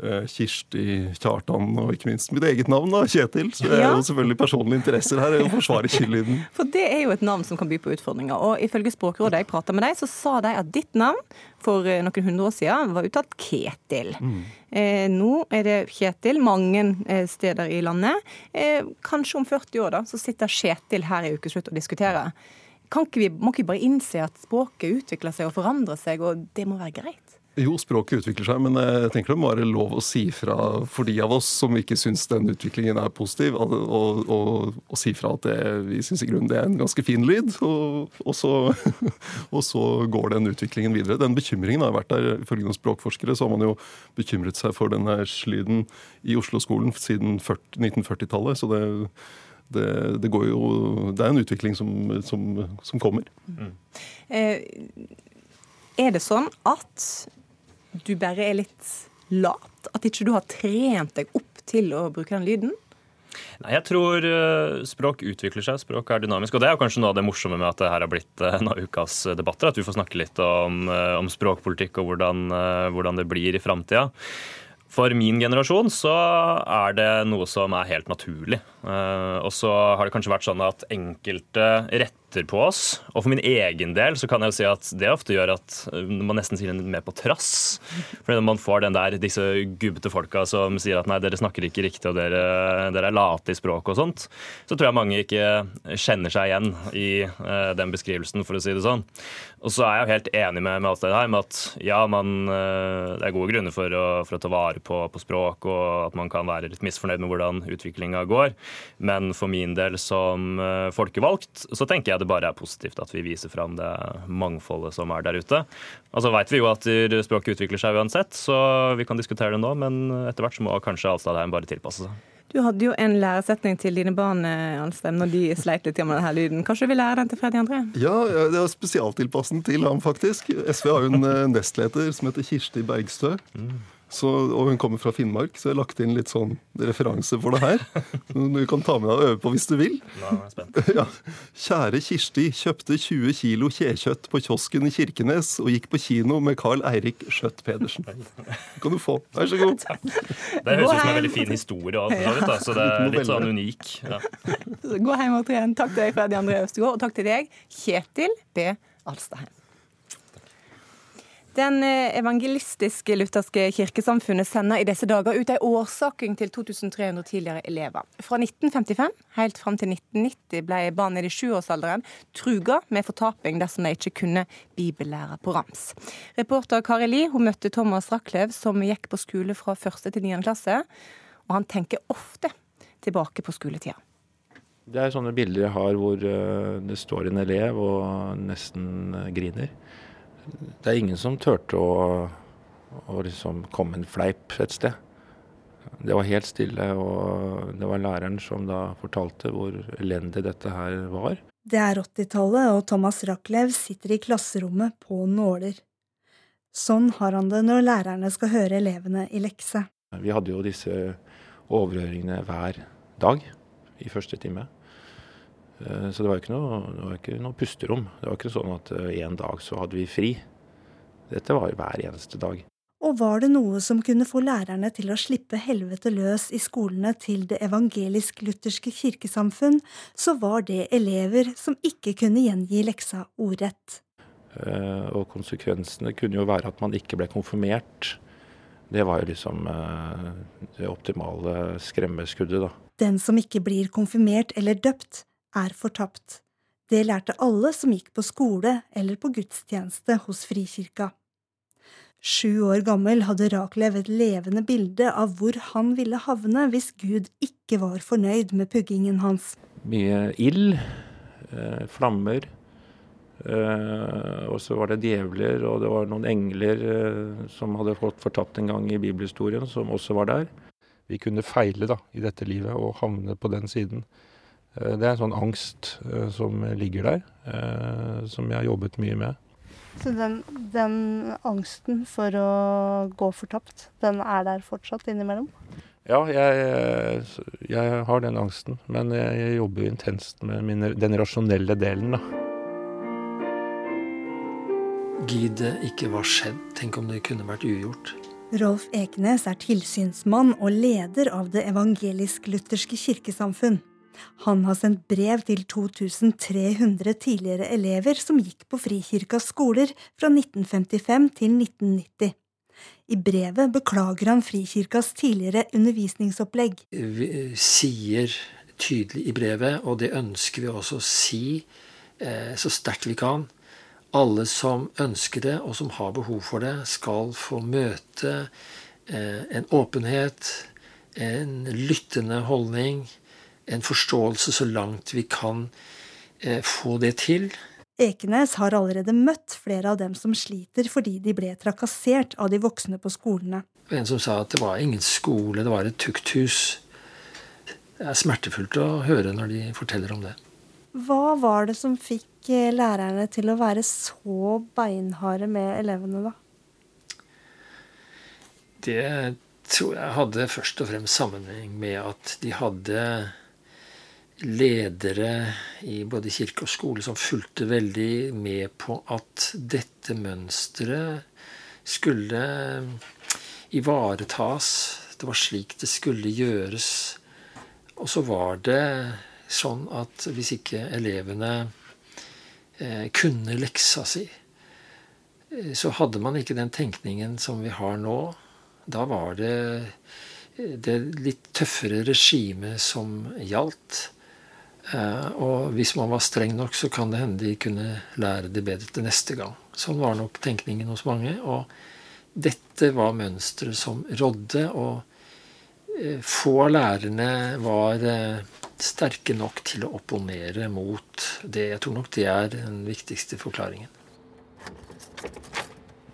eh, Kirsti, Kjartan og ikke minst mitt eget navn, da, Kjetil. Så det er jo selvfølgelig personlige interesser her å forsvare Kildlyden. For det er jo et navn som kan by på utfordringer. Og ifølge Språkrådet jeg prata med deg, så sa de at ditt navn for eh, noen hundre år siden var uttalt Ketil. Eh, nå er det Kjetil mange steder i landet. Eh, kanskje om 40 år da, så sitter Kjetil her i Ukeslutt og diskuterer. Ikke vi, må ikke vi bare innse at språket utvikler seg og forandrer seg, og det må være greit? Jo, språket utvikler seg, men jeg tenker det må være lov å si fra for de av oss som ikke syns den utviklingen er positiv, og, si fra at det, vi syns i grunnen det er en ganske fin lyd. Og, og, så, så går den utviklingen videre. Den bekymringen har vært der. Ifølge noen språkforskere så har man jo bekymret seg for denne lyden i Oslo-skolen siden 40 1940-tallet. så det det, det, går jo, det er en utvikling som, som, som kommer. Eh, er det sånn at du bare er litt lat? At ikke du har trent deg opp til å bruke den lyden? Nei, jeg tror eh, språk utvikler seg, språk er dynamisk. Og det er jo kanskje noe av det morsomme med at det her har blitt eh, en av ukas debatter. At vi får snakke litt om, om språkpolitikk og hvordan, hvordan det blir i framtida. For min generasjon så er det noe som er helt naturlig. Eh, og så har det kanskje vært sånn at enkelte retter på oss. Og for min egen del så kan jeg jo si at det ofte gjør at eh, man nesten sier litt mer på trass. Fordi når man får den der, disse gubbete folka som sier at nei, dere snakker ikke riktig og dere, dere er late i språket og sånt, så tror jeg mange ikke kjenner seg igjen i uh, den beskrivelsen, for å si det sånn. Og så er jeg jo helt enig med, med alt det her, med at ja, man, uh, det er gode grunner for å, for å ta vare på, på språk, og at man kan være litt misfornøyd med hvordan utviklinga går. Men for min del som uh, folkevalgt, så tenker jeg det bare er positivt at vi viser fram det mangfoldet som er der ute. Og så veit vi jo at språket utvikler seg uansett, så vi kan diskutere det nå, men etter hvert så må kanskje Alstadheim bare tilpasse seg. Du hadde jo en læresetning til dine barn, eh, Alstheim, når de sleit litt med denne lyden. Kanskje du vil lære den til Freddy André? Ja, det er spesialtilpassen til ham, faktisk. SV har jo en eh, nestleder som heter Kirsti Bergstø. Så, og hun kommer fra Finnmark, så jeg har lagt inn litt sånn referanse for det her. Du kan ta med deg og øve på hvis du vil. Nå er jeg spent. Ja. Kjære Kirsti kjøpte 20 kilo kjekjøtt på kiosken i Kirkenes og gikk på kino med Carl Eirik Skjøtt Pedersen. Det kan du få. Vær så god. Det høres ut som en veldig fin historie, for så da, så det er litt sånn unik. Ja. Gå hjem og tren. Takk til deg, Freddy André Øvstegård, og takk til deg, Kjetil B. Alstadheim. Den eh, evangelistiske lutherske kirkesamfunnet sender i disse dager ut en årsaking til 2300 tidligere elever. Fra 1955 helt fram til 1990 ble barn i sjuårsalderen truga med fortaping dersom de ikke kunne bibellære på rams. Reporter Kari Li hun møtte Thomas Rachlew, som gikk på skole fra første til niende klasse. Og han tenker ofte tilbake på skoletida. Det er sånne bilder jeg har hvor eh, det står en elev og nesten griner. Det er ingen som turte å, å liksom komme en fleip et sted. Det var helt stille, og det var læreren som da fortalte hvor elendig dette her var. Det er 80-tallet, og Thomas Rachlew sitter i klasserommet på nåler. Sånn har han det når lærerne skal høre elevene i lekse. Vi hadde jo disse overhøringene hver dag i første time. Eh, Så det var ikke noe, det var ikke noe pusterom. Det var ikke sånn at eh, en dag så hadde vi fri. Dette var hver eneste dag. Og var det noe som kunne få lærerne til å slippe helvete løs i skolene til det evangelisk-lutherske kirkesamfunn, så var det elever som ikke kunne gjengi leksa ordrett. Eh, Og konsekvensene kunne jo være at man ikke ble konfirmert. Det var jo liksom det optimale skremmeskuddet, da. Den som ikke blir konfirmert eller døpt, er fortapt. Det lærte alle som gikk på skole eller på gudstjeneste hos Frikirka. Sju år gammel hadde Rakelev et levende bilde av hvor han ville havne hvis Gud ikke var fornøyd med puggingen hans. Mye ild, eh, flammer. Eh, og så var det djevler, og det var noen engler eh, som hadde fått fortapt en gang i bibelhistorien, som også var der. Vi kunne feile da, i dette livet og havne på den siden. Eh, det er en sånn angst eh, som ligger der, eh, som jeg har jobbet mye med. Så den, den angsten for å gå fortapt, den er der fortsatt innimellom? Ja, jeg, jeg har den angsten, men jeg, jeg jobber intenst med mine, den rasjonelle delen, da. Gid det ikke var skjedd. Tenk om det kunne vært ugjort. Rolf Ekenes er tilsynsmann og leder av Det evangelisk-lutherske kirkesamfunn. Han har sendt brev til 2300 tidligere elever som gikk på Frikirkas skoler fra 1955 til 1990. I brevet beklager han Frikirkas tidligere undervisningsopplegg. Vi sier tydelig i brevet, og det ønsker vi også å si eh, så sterkt vi kan. Alle som ønsker det, og som har behov for det, skal få møte eh, en åpenhet, en lyttende holdning, en forståelse så langt vi kan eh, få det til. Ekenes har allerede møtt flere av dem som sliter fordi de ble trakassert av de voksne på skolene. En som sa at det var ingen skole, det var et tukthus. Det er smertefullt å høre når de forteller om det. Hva var det som fikk eh, lærerne til å være så beinharde med elevene, da? Det tror jeg hadde først og fremst sammenheng med at de hadde ledere i både kirke og skole som fulgte veldig med på at dette mønsteret skulle ivaretas. Det var slik det skulle gjøres. Og så var det sånn at hvis ikke elevene eh, kunne leksa si, eh, så hadde man ikke den tenkningen som vi har nå. Da var det eh, det litt tøffere regimet som gjaldt. Eh, og hvis man var streng nok, så kan det hende de kunne lære det bedre til neste gang. Sånn var nok tenkningen hos mange. Og dette var mønsteret som rådde. Og eh, få av lærerne var eh, sterke nok til å opponere mot det. Jeg tror nok det er den viktigste forklaringen.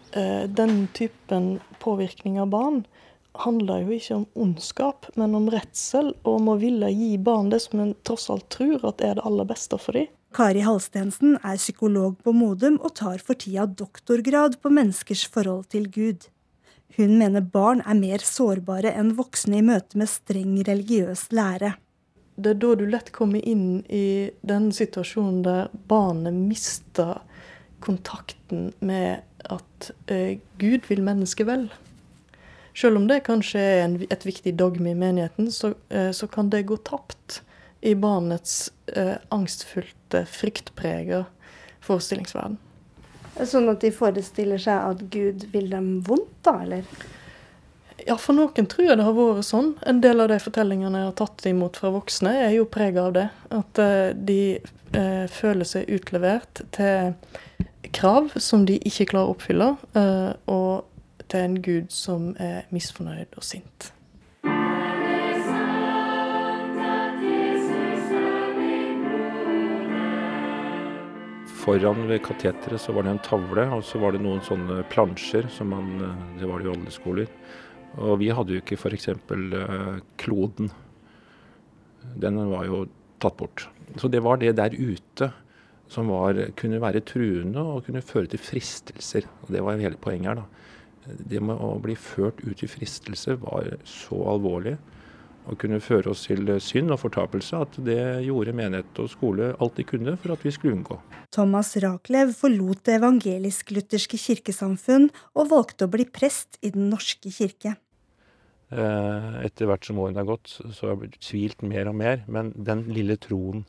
Den typen påvirkning av barn handler jo ikke om ondskap, men om redsel, og om å ville gi barn det som en tross alt tror at er det aller beste for dem. Kari Halstensen er psykolog på Modum og tar for tida doktorgrad på menneskers forhold til Gud. Hun mener barn er mer sårbare enn voksne i møte med streng religiøs lære. Det er da du lett kommer inn i den situasjonen der barnet mister kontakten med at eh, Gud vil mennesket vel. Selv om det kanskje er en, et viktig dogme i menigheten, så, eh, så kan det gå tapt i barnets eh, angstfullte, fryktprega forestillingsverden. Sånn at de forestiller seg at Gud vil dem vondt, da, eller? Ja, for noen tror jeg det har vært sånn. En del av de fortellingene jeg har tatt imot fra voksne, er jo prega av det. At eh, de eh, føler seg utlevert til krav som de ikke klarer å oppfylle, eh, og til en gud som er misfornøyd og sint. Foran ved kateteret så var det en tavle, og så var det noen sånne plansjer, som man, eh, det var det jo alle skoler. Og vi hadde jo ikke f.eks. kloden. Den var jo tatt bort. Så det var det der ute som var, kunne være truende og kunne føre til fristelser. Og det var hele poenget her, da. Det med å bli ført ut i fristelse var så alvorlig og kunne føre oss til synd og fortapelse at det gjorde menighet og skole alt de kunne for at vi skulle unngå. Thomas Raklev forlot Det evangelisk-lutherske kirkesamfunn og valgte å bli prest i Den norske kirke. Eh, Etter hvert som årene har gått, så har jeg tvilt mer og mer. Men den lille troen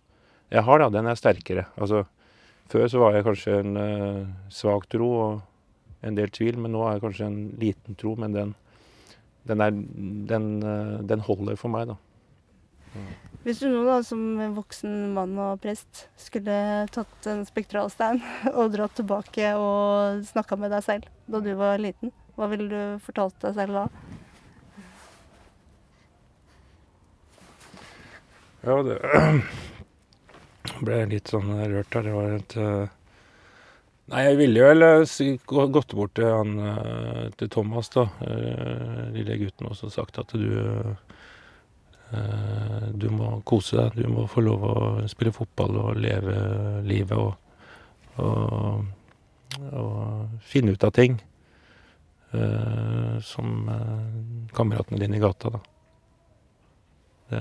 jeg har, da, den er sterkere. Altså, før så var jeg kanskje en uh, svak tro og en del tvil, men nå er jeg kanskje en liten tro. Men den, den, er, den, eh, den holder for meg, da. Hvis du nå da, som voksen mann og prest skulle tatt en spektralstein og dratt tilbake og snakka med deg selv da du var liten, Hva ville du fortalt deg selv da? Ja, det ble litt sånn rørt her. Det var et eh, Nei, jeg ville vel gått bort til han eh, til Thomas, da, eh, lille gutten, og sagt at du eh, Du må kose deg. Du må få lov å spille fotball og leve livet og, og, og finne ut av ting som kameratene dine i gata, da. Det,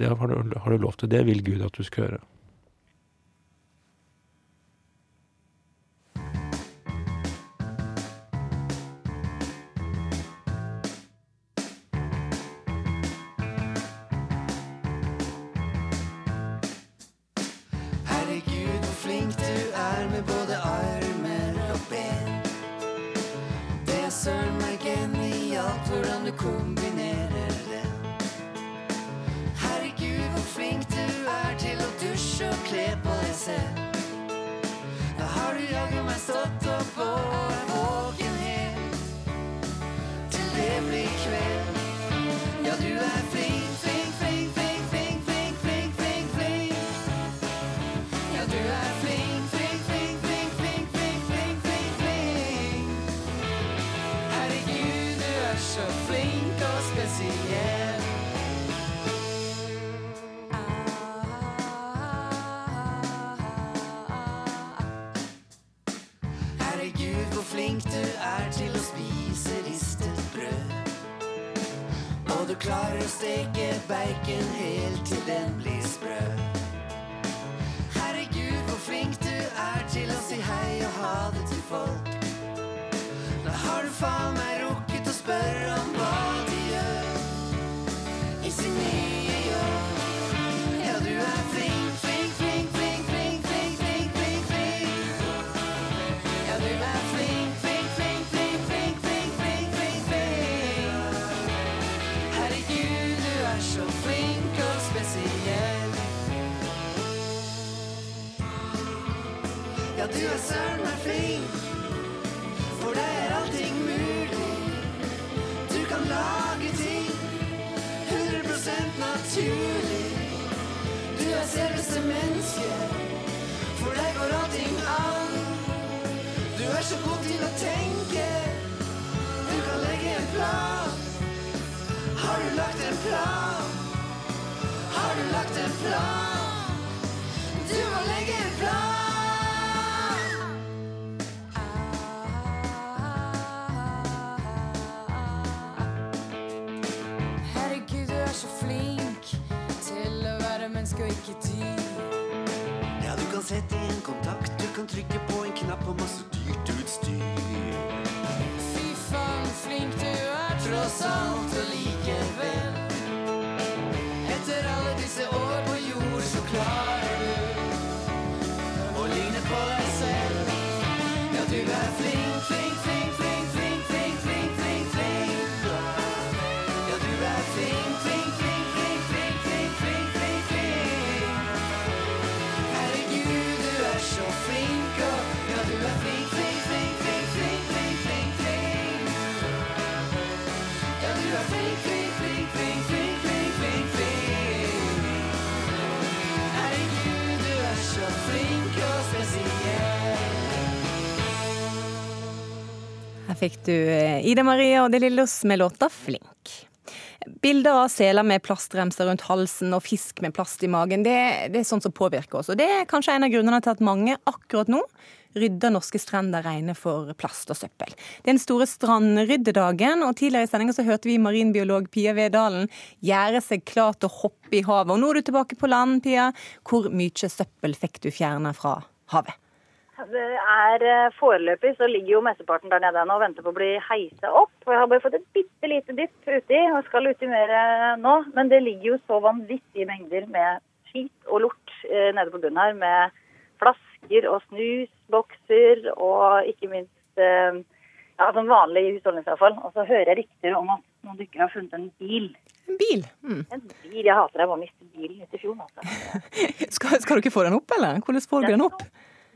det har, du, har du lov til. Det vil Gud at du skal gjøre. Klarer å steke bacon helt til den blir sprø. Herregud, hvor flink du er til å si hei og ha det til folk. Da har du faen meg rukket å spørre om søren meg flink. For det er allting mulig. Du kan lage ting 100 naturlig. Du er selveste menneske. For deg går allting an. Du er så god til å tenke. Du kan legge en plan. Har du lagt en plan? Har du lagt en plan? Du må legge og ikke tid. Ja, du kan sette i en kontakt, du kan trykke på en knapp og masse dyrt utstyr. Fy faen, flink du er Tross alt og likevel. Fikk du eh, Ida Marie og De Lillos med låta 'Flink'. Bilder av seler med plastremser rundt halsen og fisk med plast i magen, det, det er sånt som påvirker oss. Og det er kanskje en av grunnene til at mange akkurat nå rydder norske strender rene for plast og søppel. Det er den store strandryddedagen, og tidligere i sendinga så hørte vi marinbiolog Pia Vedalen gjøre seg klar til å hoppe i havet. Og nå er du tilbake på land, Pia. Hvor mye søppel fikk du fjerna fra havet? Det er eh, Foreløpig så ligger jo mesteparten der nede nå og venter på å bli heisa opp. Og jeg har bare fått et bitte lite dypp uti og skal uti mer nå. Men det ligger jo så vanvittige mengder med skit og lort eh, nede på bunnen her. Med flasker og snusbokser og ikke minst eh, ja, sånn vanlig husholdningsavfall. Og så hører jeg rykter om at noen dykkere har funnet en bil. En bil? Mm. En bil, Jeg hater det. Jeg bare mistet bilen ut i fjor. Altså. Skal, skal du ikke få den opp, eller? Hvordan får du den opp?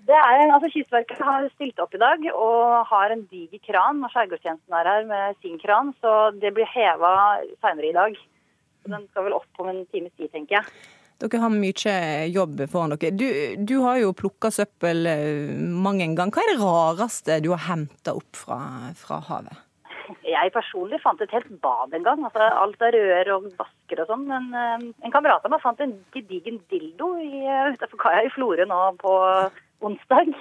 Det er en, altså Kystverket har stilt opp i dag og har en diger kran. og Skjærgårdstjenesten er her med sin kran, så det blir heva seinere i dag. Så Den skal vel opp om en times tid, tenker jeg. Dere har mye jobb foran dere. Du, du har jo plukka søppel mang mange en gang. Hva er det rareste du har henta opp fra, fra havet? Jeg personlig fant et helt bad en gang. altså Alt av rør og vasker og sånn. Men uh, en kamerat av meg fant en gedigen dildo i, eh, kaia i Florø nå på onsdag.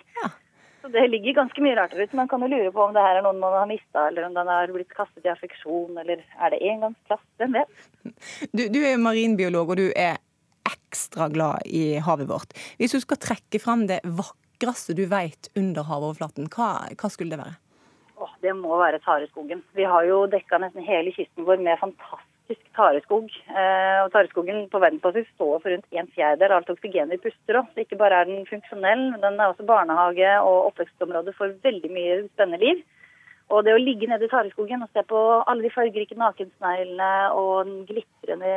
Så det ligger ganske mye rart ute. Man kan jo lure på om det her er noen man har mista, eller om den har blitt kastet i affeksjon, eller er det engangsplast? Hvem vet? Du, du er marinbiolog, og du er ekstra glad i havet vårt. Hvis du skal trekke fram det vakreste du vet under havoverflaten, hva, hva skulle det være? Åh, det må være tareskogen. Vi har jo dekka nesten hele kysten vår med fantastisk tareskog. Eh, og tareskogen på verdensbasis står for rundt en fjerdedel av alt oksygenet vi puster opp. Ikke bare er den funksjonell, men den er også barnehage og oppvekstområde for veldig mye spennende liv. Og det å ligge nede i tareskogen og se på alle de fargerike nakensneglene og den glitrende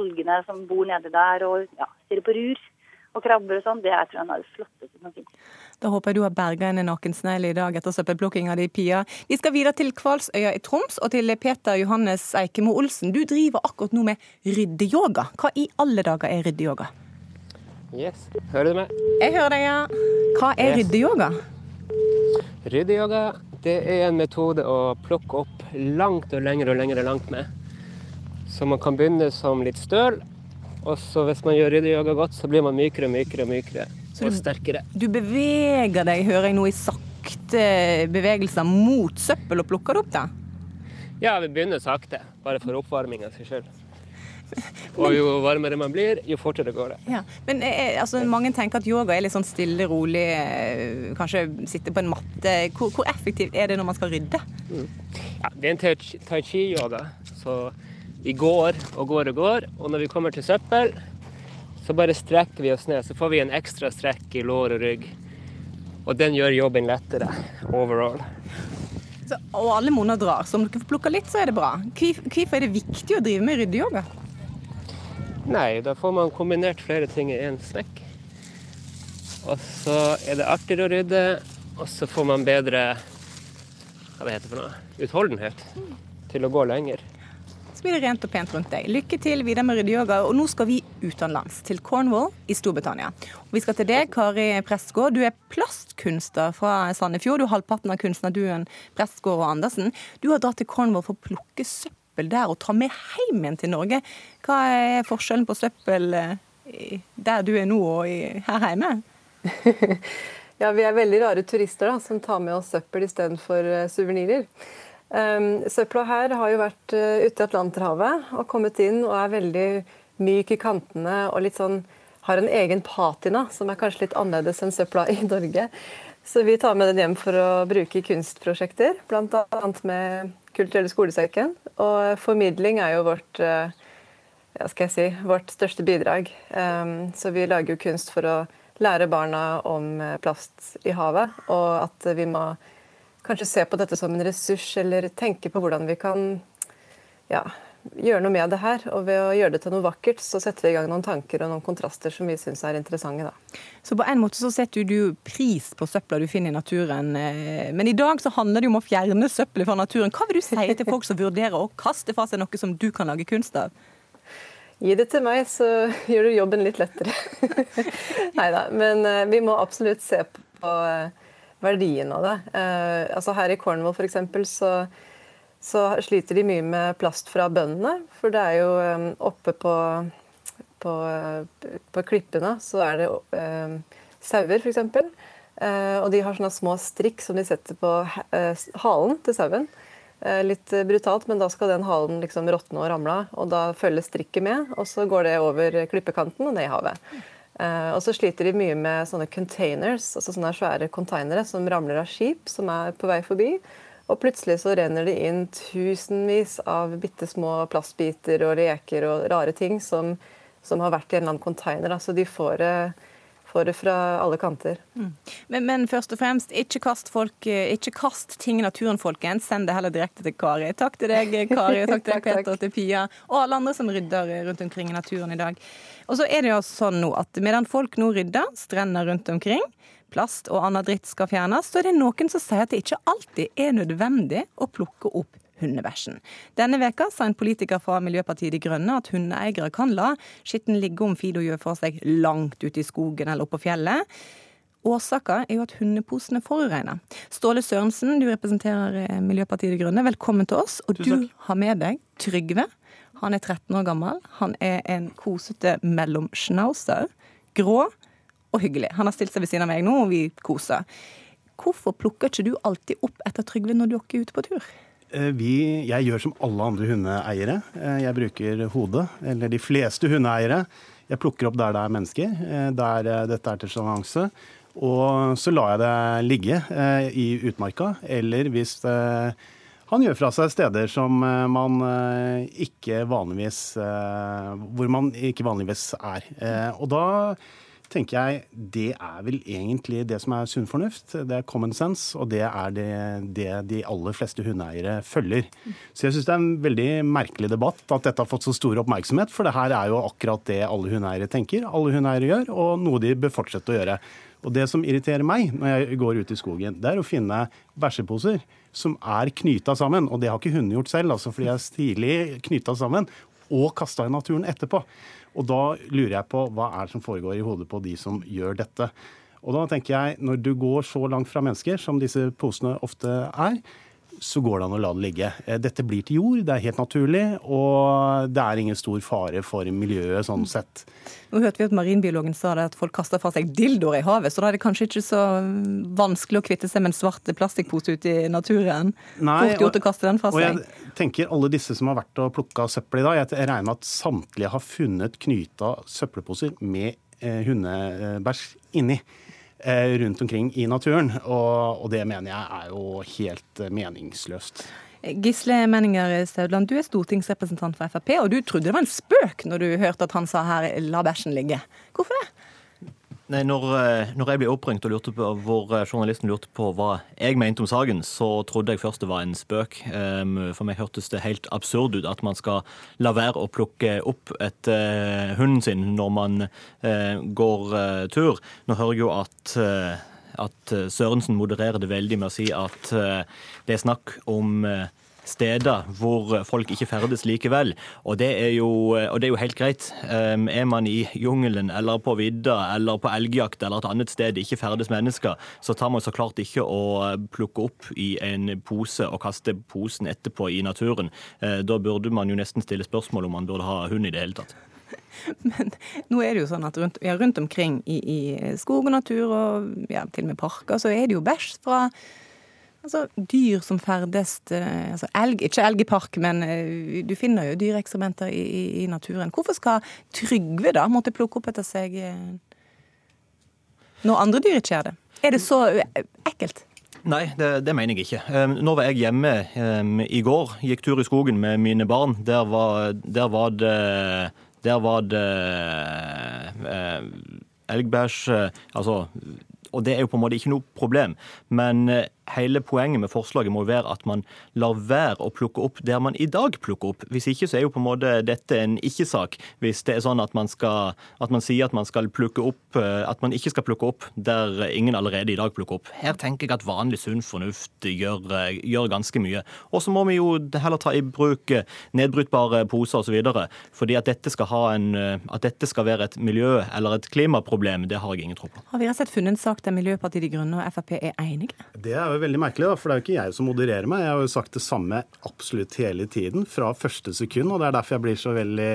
algene som bor nede der, og ja, stirre på rur og krabber og sånn, det er tror jeg noe av det flotteste som finnes. Da håper jeg du har berga en nakensnegl i dag etter søppelplukkinga di, Pia. Vi skal videre til Kvalsøya i Troms og til Peter Johannes Eikemo Olsen. Du driver akkurat nå med ryddeyoga. Hva i alle dager er ryddeyoga? Yes, hører du meg? Jeg hører deg, ja. Hva er Yes. ryddeyoga? Ryddeyoga det er en metode å plukke opp langt og lenger og lenger langt med. Så man kan begynne som litt støl, og så hvis man gjør ryddeyoga godt, så blir man mykere og mykere og mykere. Så Og du- sterkere. Du beveger deg, hører jeg nå, i sakte bevegelser mot søppel og plukker det opp, da? Ja, vi begynner sakte, bare for oppvarminga seg sjøl. Og jo varmere man blir, jo fortere går det. Ja. Men eh, altså, mange tenker at yoga er litt sånn stille, rolig, eh, kanskje sitte på en matte. Hvor, hvor effektivt er det når man skal rydde? Ja, det er en tai chi-yoga. Så vi går og går og går, og når vi kommer til søppel, så bare strekker vi oss ned. Så får vi en ekstra strekk i lår og rygg. Og den gjør jobben lettere overall. Så, og alle monner drar, så om dere får plukka litt, så er det bra. Hvorfor er det viktig å drive med ryddeyoga? Nei, da får man kombinert flere ting i én snekk. Og så er det artigere å rydde, og så får man bedre hva det heter for noe, utholdenhet til å gå lenger. Blir det rent og pent rundt deg. Lykke til videre med ryddeyoga. Og nå skal vi utenlands, til Cornwall i Storbritannia. Og vi skal til deg, Kari Prestgaard. Du er plastkunstner fra Sandefjord. Du er halvparten av kunstnerduoen Prestgaard og Andersen. Du har dratt til Cornwall for å plukke søppel der og ta med hjem igjen til Norge. Hva er forskjellen på søppel eh, der du er nå og her hjemme? Ja, vi er veldig rare turister da, som tar med oss søppel istedenfor uh, suvenirer. Um, søpla her har jo vært eh, ute i Atlanterhavet og kommet inn og er veldig myk i kantene og litt sånn har en egen patina som er kanskje litt annerledes enn søpla i Norge. Så vi tar med den hjem for å bruke i kunstprosjekter, bl.a. med Kulturelle skolesekken. Og formidling er jo vårt eh, ja, skal jeg si, vårt største bidrag. Um, så vi lager jo kunst for å lære barna om eh, plast i havet, og at vi må kanskje se på dette som en ressurs, eller tenke på hvordan vi kan ja, gjøre noe med det her. Og ved å gjøre det til noe vakkert, så setter vi i gang noen tanker og noen kontraster som vi syns er interessante. Da. Så på en måte så setter du pris på søpla du finner i naturen. eh, Men i dag så handler det jo om å fjerne søppelet fra naturen. Hva vil du si til folk som vurderer å kaste fra seg noe som du kan lage kunst av? Gi det til meg, så gjør du jobben litt lettere. Nei da. Men eh, vi må absolutt se på eh, verdien av det. Eh, altså Her i Cornwall f.eks. Så, så sliter de mye med plast fra bøndene. For det er jo eh, oppe på, på, eh, på klippene så er det eh, sauer, f.eks. Eh, og de har sånne små strikk som de setter på eh, halen til sauen. Eh, Litt brutalt, men da skal den halen liksom råtne og ramle av. Og da følger strikket med, og så går det over klippekanten og ned i havet. Eh, og så sliter de mye med sånne containers, altså sånne svære containere som ramler av skip som er på vei forbi. Og plutselig så renner det inn tusenvis av bitte små plastbiter og leker og rare ting som, som har vært i en eller annen container. altså Så de får det, får det fra alle kanter. Men, men først og fremst, ikke kast, folk, eh, ikke kast ting i naturen, folkens. Send det heller direkte til Kari. Takk til deg, Kari, og takk til Takk, takk. Peter, og til Pia, og alle andre som rydder rundt omkring i naturen i dag. Og så er det jo sånn nå at medan folk nå rydder strender rundt omkring, plast og annen dritt skal fjernes, så er det noen som sier at det ikke alltid er nødvendig å plukke opp hundebæsjen. Denne veka sa en politiker fra Miljøpartiet De Grønne at hundeeiere kan la skitten ligge om Fido gjør for seg langt ute i skogen eller oppå fjellet. Årsaken er jo at hundeposene forurenser. Ståle Sørensen, du representerer eh, Miljøpartiet De Grønne. Velkommen til oss. Og du har med deg Trygve. Han er 13 år gammel. Han er en kosete mellomschnauzer. Grå og hyggelig. Han har stilt seg ved siden av meg nå, og vi koser. Hvorfor plukker ikke du alltid opp etter Trygve når dere er ute på tur? Eh, Vi, jeg gjør som alle andre hundeeiere. Eh, Jeg bruker hodet, eller de fleste hundeeiere. Jeg plukker opp der det er mennesker, eh, der dette er til sjenanse. Og så lar jeg det ligge i utmarka, eller hvis han gjør fra seg steder som man ikke vanligvis Hvor man ikke vanligvis er. Og da tenker jeg det er vel egentlig det som er sunn fornuft. Det er common sense, og det er det, det de aller fleste hundeeiere følger. Så jeg syns det er en veldig merkelig debatt at dette har fått så stor oppmerksomhet, for det her er jo akkurat det alle hundeeiere tenker, alle hundeeiere gjør, og noe de bør fortsette å gjøre. Og det som irriterer meg når jeg går ut i skogen, det er å finne bæsjeposer som er knyta sammen, og det har ikke hundene gjort selv, altså, fordi jeg er stilig knyta sammen, og kasta i naturen etterpå. Og da lurer jeg på hva er det som foregår i hodet på de som gjør dette. Og da tenker jeg, når du går så langt fra mennesker som disse posene ofte er, så går det an å la det ligge. Eh, Dette blir til jord, det er helt naturlig, og det er ingen stor fare for miljøet sånn sett. Nå hørte vi at Marinbiologen sa det at folk kaster fra seg dildoer i havet, så da er det kanskje ikke så vanskelig å kvitte seg med en svart plastikkpose ute i naturen. Fort gjort å kaste den fra og jeg tenker alle disse som har vært og plukka søppel i dag, jeg regner med at samtlige har funnet knyta søppelposer med eh, hundebæsj inni. Eh, Rundt omkring i naturen. Og, og det mener jeg er jo helt eh, meningsløst. Gisle Menninger Staudland, du er stortingsrepresentant for Frp, og du trodde det var en spøk når du hørte at han sa her 'la bæsjen ligge'. Hvorfor det? Nei, når, eh, når jeg ble oppringt og lurte på, hvor eh, journalisten lurte på hva jeg mente om saken, så trodde jeg først det var en spøk. Em, For meg hørtes det helt absurd ut at man skal la være å plukke opp etter hunden sin når man eh, går eh, tur. Nå hører jeg jo at eh, at eh, Sørensen modererer det veldig med å si at eh, det er snakk om eh, steder hvor folk ikke ferdes likevel. Og det er jo, det er jo helt greit. Um, Er man i jungelen eller på vidda eller på elgjakt eller et annet sted ikke ferdes mennesker, så tar man så klart ikke å plukke opp i en pose og kaste posen etterpå i naturen. Uh, Da burde man jo nesten stille spørsmål om man burde ha hund i det hele tatt. Men Nå er det jo sånn at rundt, ja, rundt omkring i, i skog og natur, og ja, til og med parker, så er det jo bæsj fra altså, dyr som ferdes eh, altså elg, Ikke elg i park, men eh, du finner jo dyreekskrementer i, i, i naturen. Hvorfor skal Trygve da måtte plukke opp etter seg eh, når andre dyr ikke gjør det? Er det så eh, ekkelt? Nei, det, det mener jeg ikke. Nå var jeg hjemme i går, gikk tur i skogen med mine barn. Der var, der var det Der var det uh, elgbæsj Altså og det er jo på en måte ikke noe problem. Men eh, hele poenget med forslaget må jo være at man lar være å plukke opp der man i dag plukker opp. Hvis ikke så er jo på en måte dette en ikke-sak. Hvis det er sånn at man, skal, at man sier at man skal plukke opp eh, At man ikke skal plukke opp der ingen allerede i dag plukker opp. Her tenker jeg at vanlig sunn fornuft gjør, eh, gjør ganske mye. Og så må vi jo heller ta i bruk eh, nedbrytbare poser osv. Fordi at dette, skal ha en, at dette skal være et miljø- eller et klimaproblem, det har jeg ingen tro på. Har vi rett og slett funnet en sak der Miljøpartiet De Grønne og Frp er enige? Det er jo veldig merkelig, da, for det er jo ikke jeg som modererer meg. Jeg har jo sagt det samme absolutt hele tiden, fra første sekund. Og det er derfor jeg blir så veldig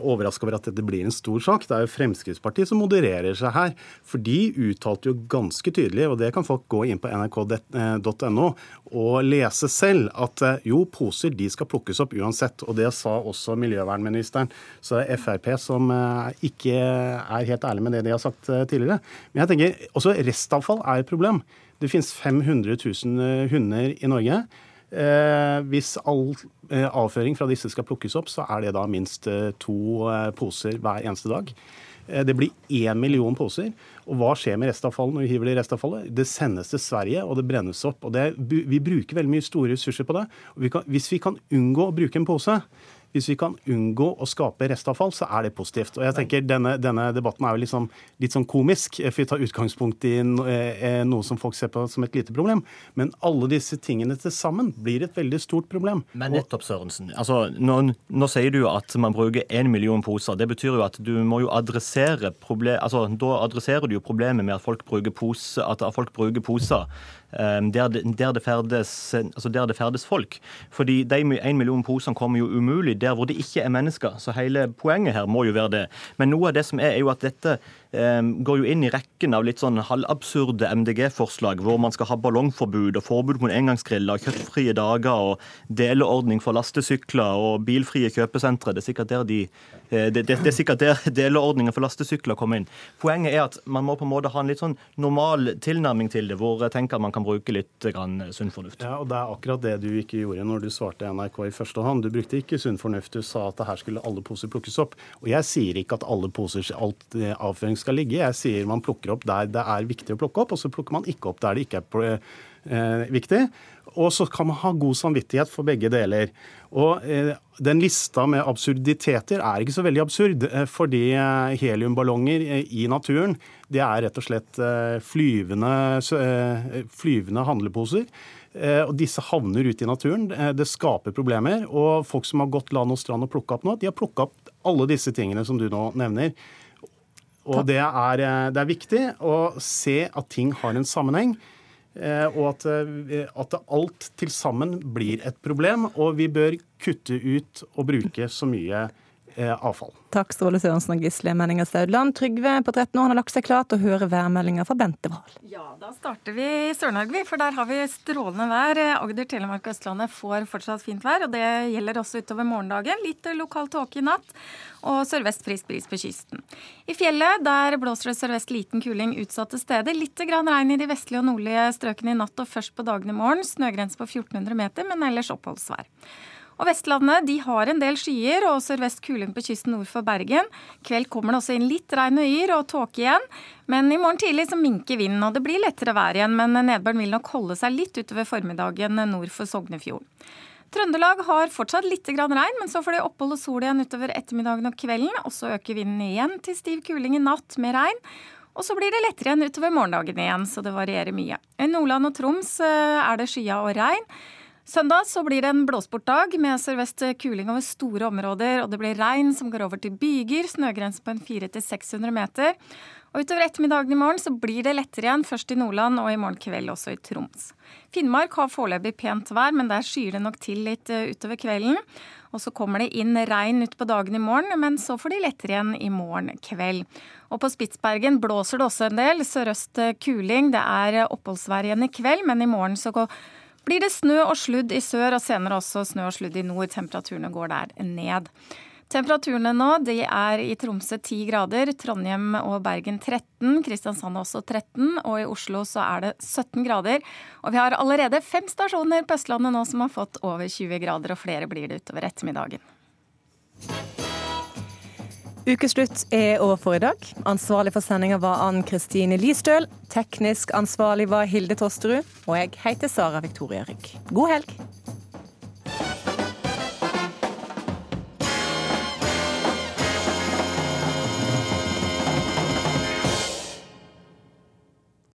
overraska over at dette blir en stor sak. Det er jo Fremskrittspartiet som modererer seg her. For de uttalte jo ganske tydelig, og det kan folk gå inn på nrk.no og lese selv, at eh, jo, poser de skal plukkes opp uansett. Og det sa også miljøvernministeren. Så det er Frp som eh, ikke er helt ærlig med det de har sagt eh, tidligere. Men jeg tenker, også restavfall er et problem. Det finnes 500 000 hunder i Norge. Eh, hvis all eh, avføring fra disse skal plukkes opp, så er det da minst eh, to eh, poser hver eneste dag. Eh, Det blir én million poser. Og hva skjer med restavfallet når vi hiver det i restavfallet? Det sendes til Sverige, og det brennes opp. Og det, vi bruker veldig mye store ressurser på det. Vi kan, hvis vi kan unngå å bruke en pose, Hvis vi kan unngå å skape restavfall, så er det positivt. Og jeg tenker Denne, denne debatten er jo liksom, litt sånn komisk, for vi tar utgangspunkt i noe som folk ser på som et lite problem. Men alle disse tingene til sammen blir et veldig stort problem. Men nettopp, Sørensen. Altså, nå, nå sier du at man bruker én million poser. Det betyr jo at du må jo adressere problem, altså, Da adresserer du jo problemet med at folk bruker pose, at folk bruker poser der det, der, det ferdes, altså der det ferdes folk. Fordi de én million posene kommer jo umulig der hvor det ikke er mennesker. Så hele poenget her må jo være det. Men noe av det som er, er jo at dette Ehm, går jo inn i rekken av litt sånn halvabsurde MDG-forslag, hvor man skal ha ballongforbud og forbud mot engangsgriller, kjøttfrie dager og deleordning for lastesykler og bilfrie kjøpesentre. Det er sikkert der, de, eh, det, det, er sikkert der deleordningen for lastesykler kommer inn. Poenget er at man må på en måte ha en litt sånn normal tilnærming til det, hvor jeg tenker at man kan bruke litt grann sunn fornuft. Ja, og Det er akkurat det du ikke gjorde når du svarte NRK i første hånd. Du brukte ikke sunn fornuft. Du sa at her skulle alle poser plukkes opp. Og jeg sier ikke at alle poser, alt eh, avførings skal ligge. Jeg sier man plukker opp der det er viktig å plukke opp, og så plukker man ikke opp der det ikke er eh, viktig. Og så kan man ha god samvittighet for begge deler. Og eh, Den lista med absurditeter er ikke så veldig absurd, eh, fordi heliumballonger i naturen det er rett og slett flyvende, flyvende handleposer. Og disse havner ute i naturen. Det skaper problemer. Og folk som har gått land og strand og plukka opp nå, de har plukka opp alle disse tingene som du nå nevner. Og det er, eh, det er, viktig å se at ting har en sammenheng. Eh, og at, eh, at alt til sammen blir et problem. Og vi bør kutte ut og bruke så mye avfall. Takk, Ståle Sørensen og Gisle Menninger Staudland. Trygve på 13 år har lagt seg klar til å høre værmeldinga fra Bente Wahl. Ja, da starter vi i Sør-Norge, for der har vi strålende vær. Agder, Telemark og Østlandet får fortsatt fint vær, og det gjelder også utover morgendagen. Litt lokal tåke i natt, og sørvest frisk bris på kysten. I fjellet der blåser det sørvest liten kuling utsatte steder. Litt grann regn i de vestlige og nordlige strøkene i natt og først på dagen i morgen. Snøgrense på 1400 meter, men ellers oppholdsvær. Og Vestlandet de har en del skyer og sørvest kuling på kysten nord for Bergen. Kveld kommer det også inn litt regn og yr og tåke igjen. Men i morgen tidlig så minker vinden, og det blir lettere vær igjen. Men nedbøren vil nok holde seg litt utover formiddagen nord for Sognefjorden. Trøndelag har fortsatt litt regn, men så får de opphold og sol igjen utover ettermiddagen og kvelden. Og så øker vinden igjen til stiv kuling i natt med regn. Og så blir det lettere igjen utover morgendagen igjen, så det varierer mye. I Nordland og Troms eh, er det skya og regn. Søndag så blir det en blåsportdag med sørvest kuling over store områder. Og det blir regn som går over til byger, snøgrense på en 400-600 meter. Og utover ettermiddagen i morgen så blir det lettere igjen, først i Nordland og i morgen kveld også i Troms. Finnmark har foreløpig pent vær, men der skyer det nok til litt eh, utover kvelden. Og så kommer det inn regn utpå dagen i morgen, men så får de lettere igjen i morgen kveld. Og på Spitsbergen blåser det også en del. Sørøst kuling. Det er oppholdsvær igjen i kveld, men i morgen så går blir det snø og sludd i sør, og senere også snø og sludd i nord. Temperaturene går der ned. Temperaturene nå de er i Tromsø 10 grader, Trondheim og Bergen 13, Kristiansand også 13, og i Oslo så er det 17 grader. Og vi har allerede fem stasjoner på Østlandet nå som har fått over 20 grader, og flere blir det utover ettermiddagen. Ukeslutt er over for i dag. Ansvarlig for sendinga var Ann Kristine Listøl. Teknisk ansvarlig var Hilde Tosterud. Og jeg heter Sara Victoria Rygg. God helg!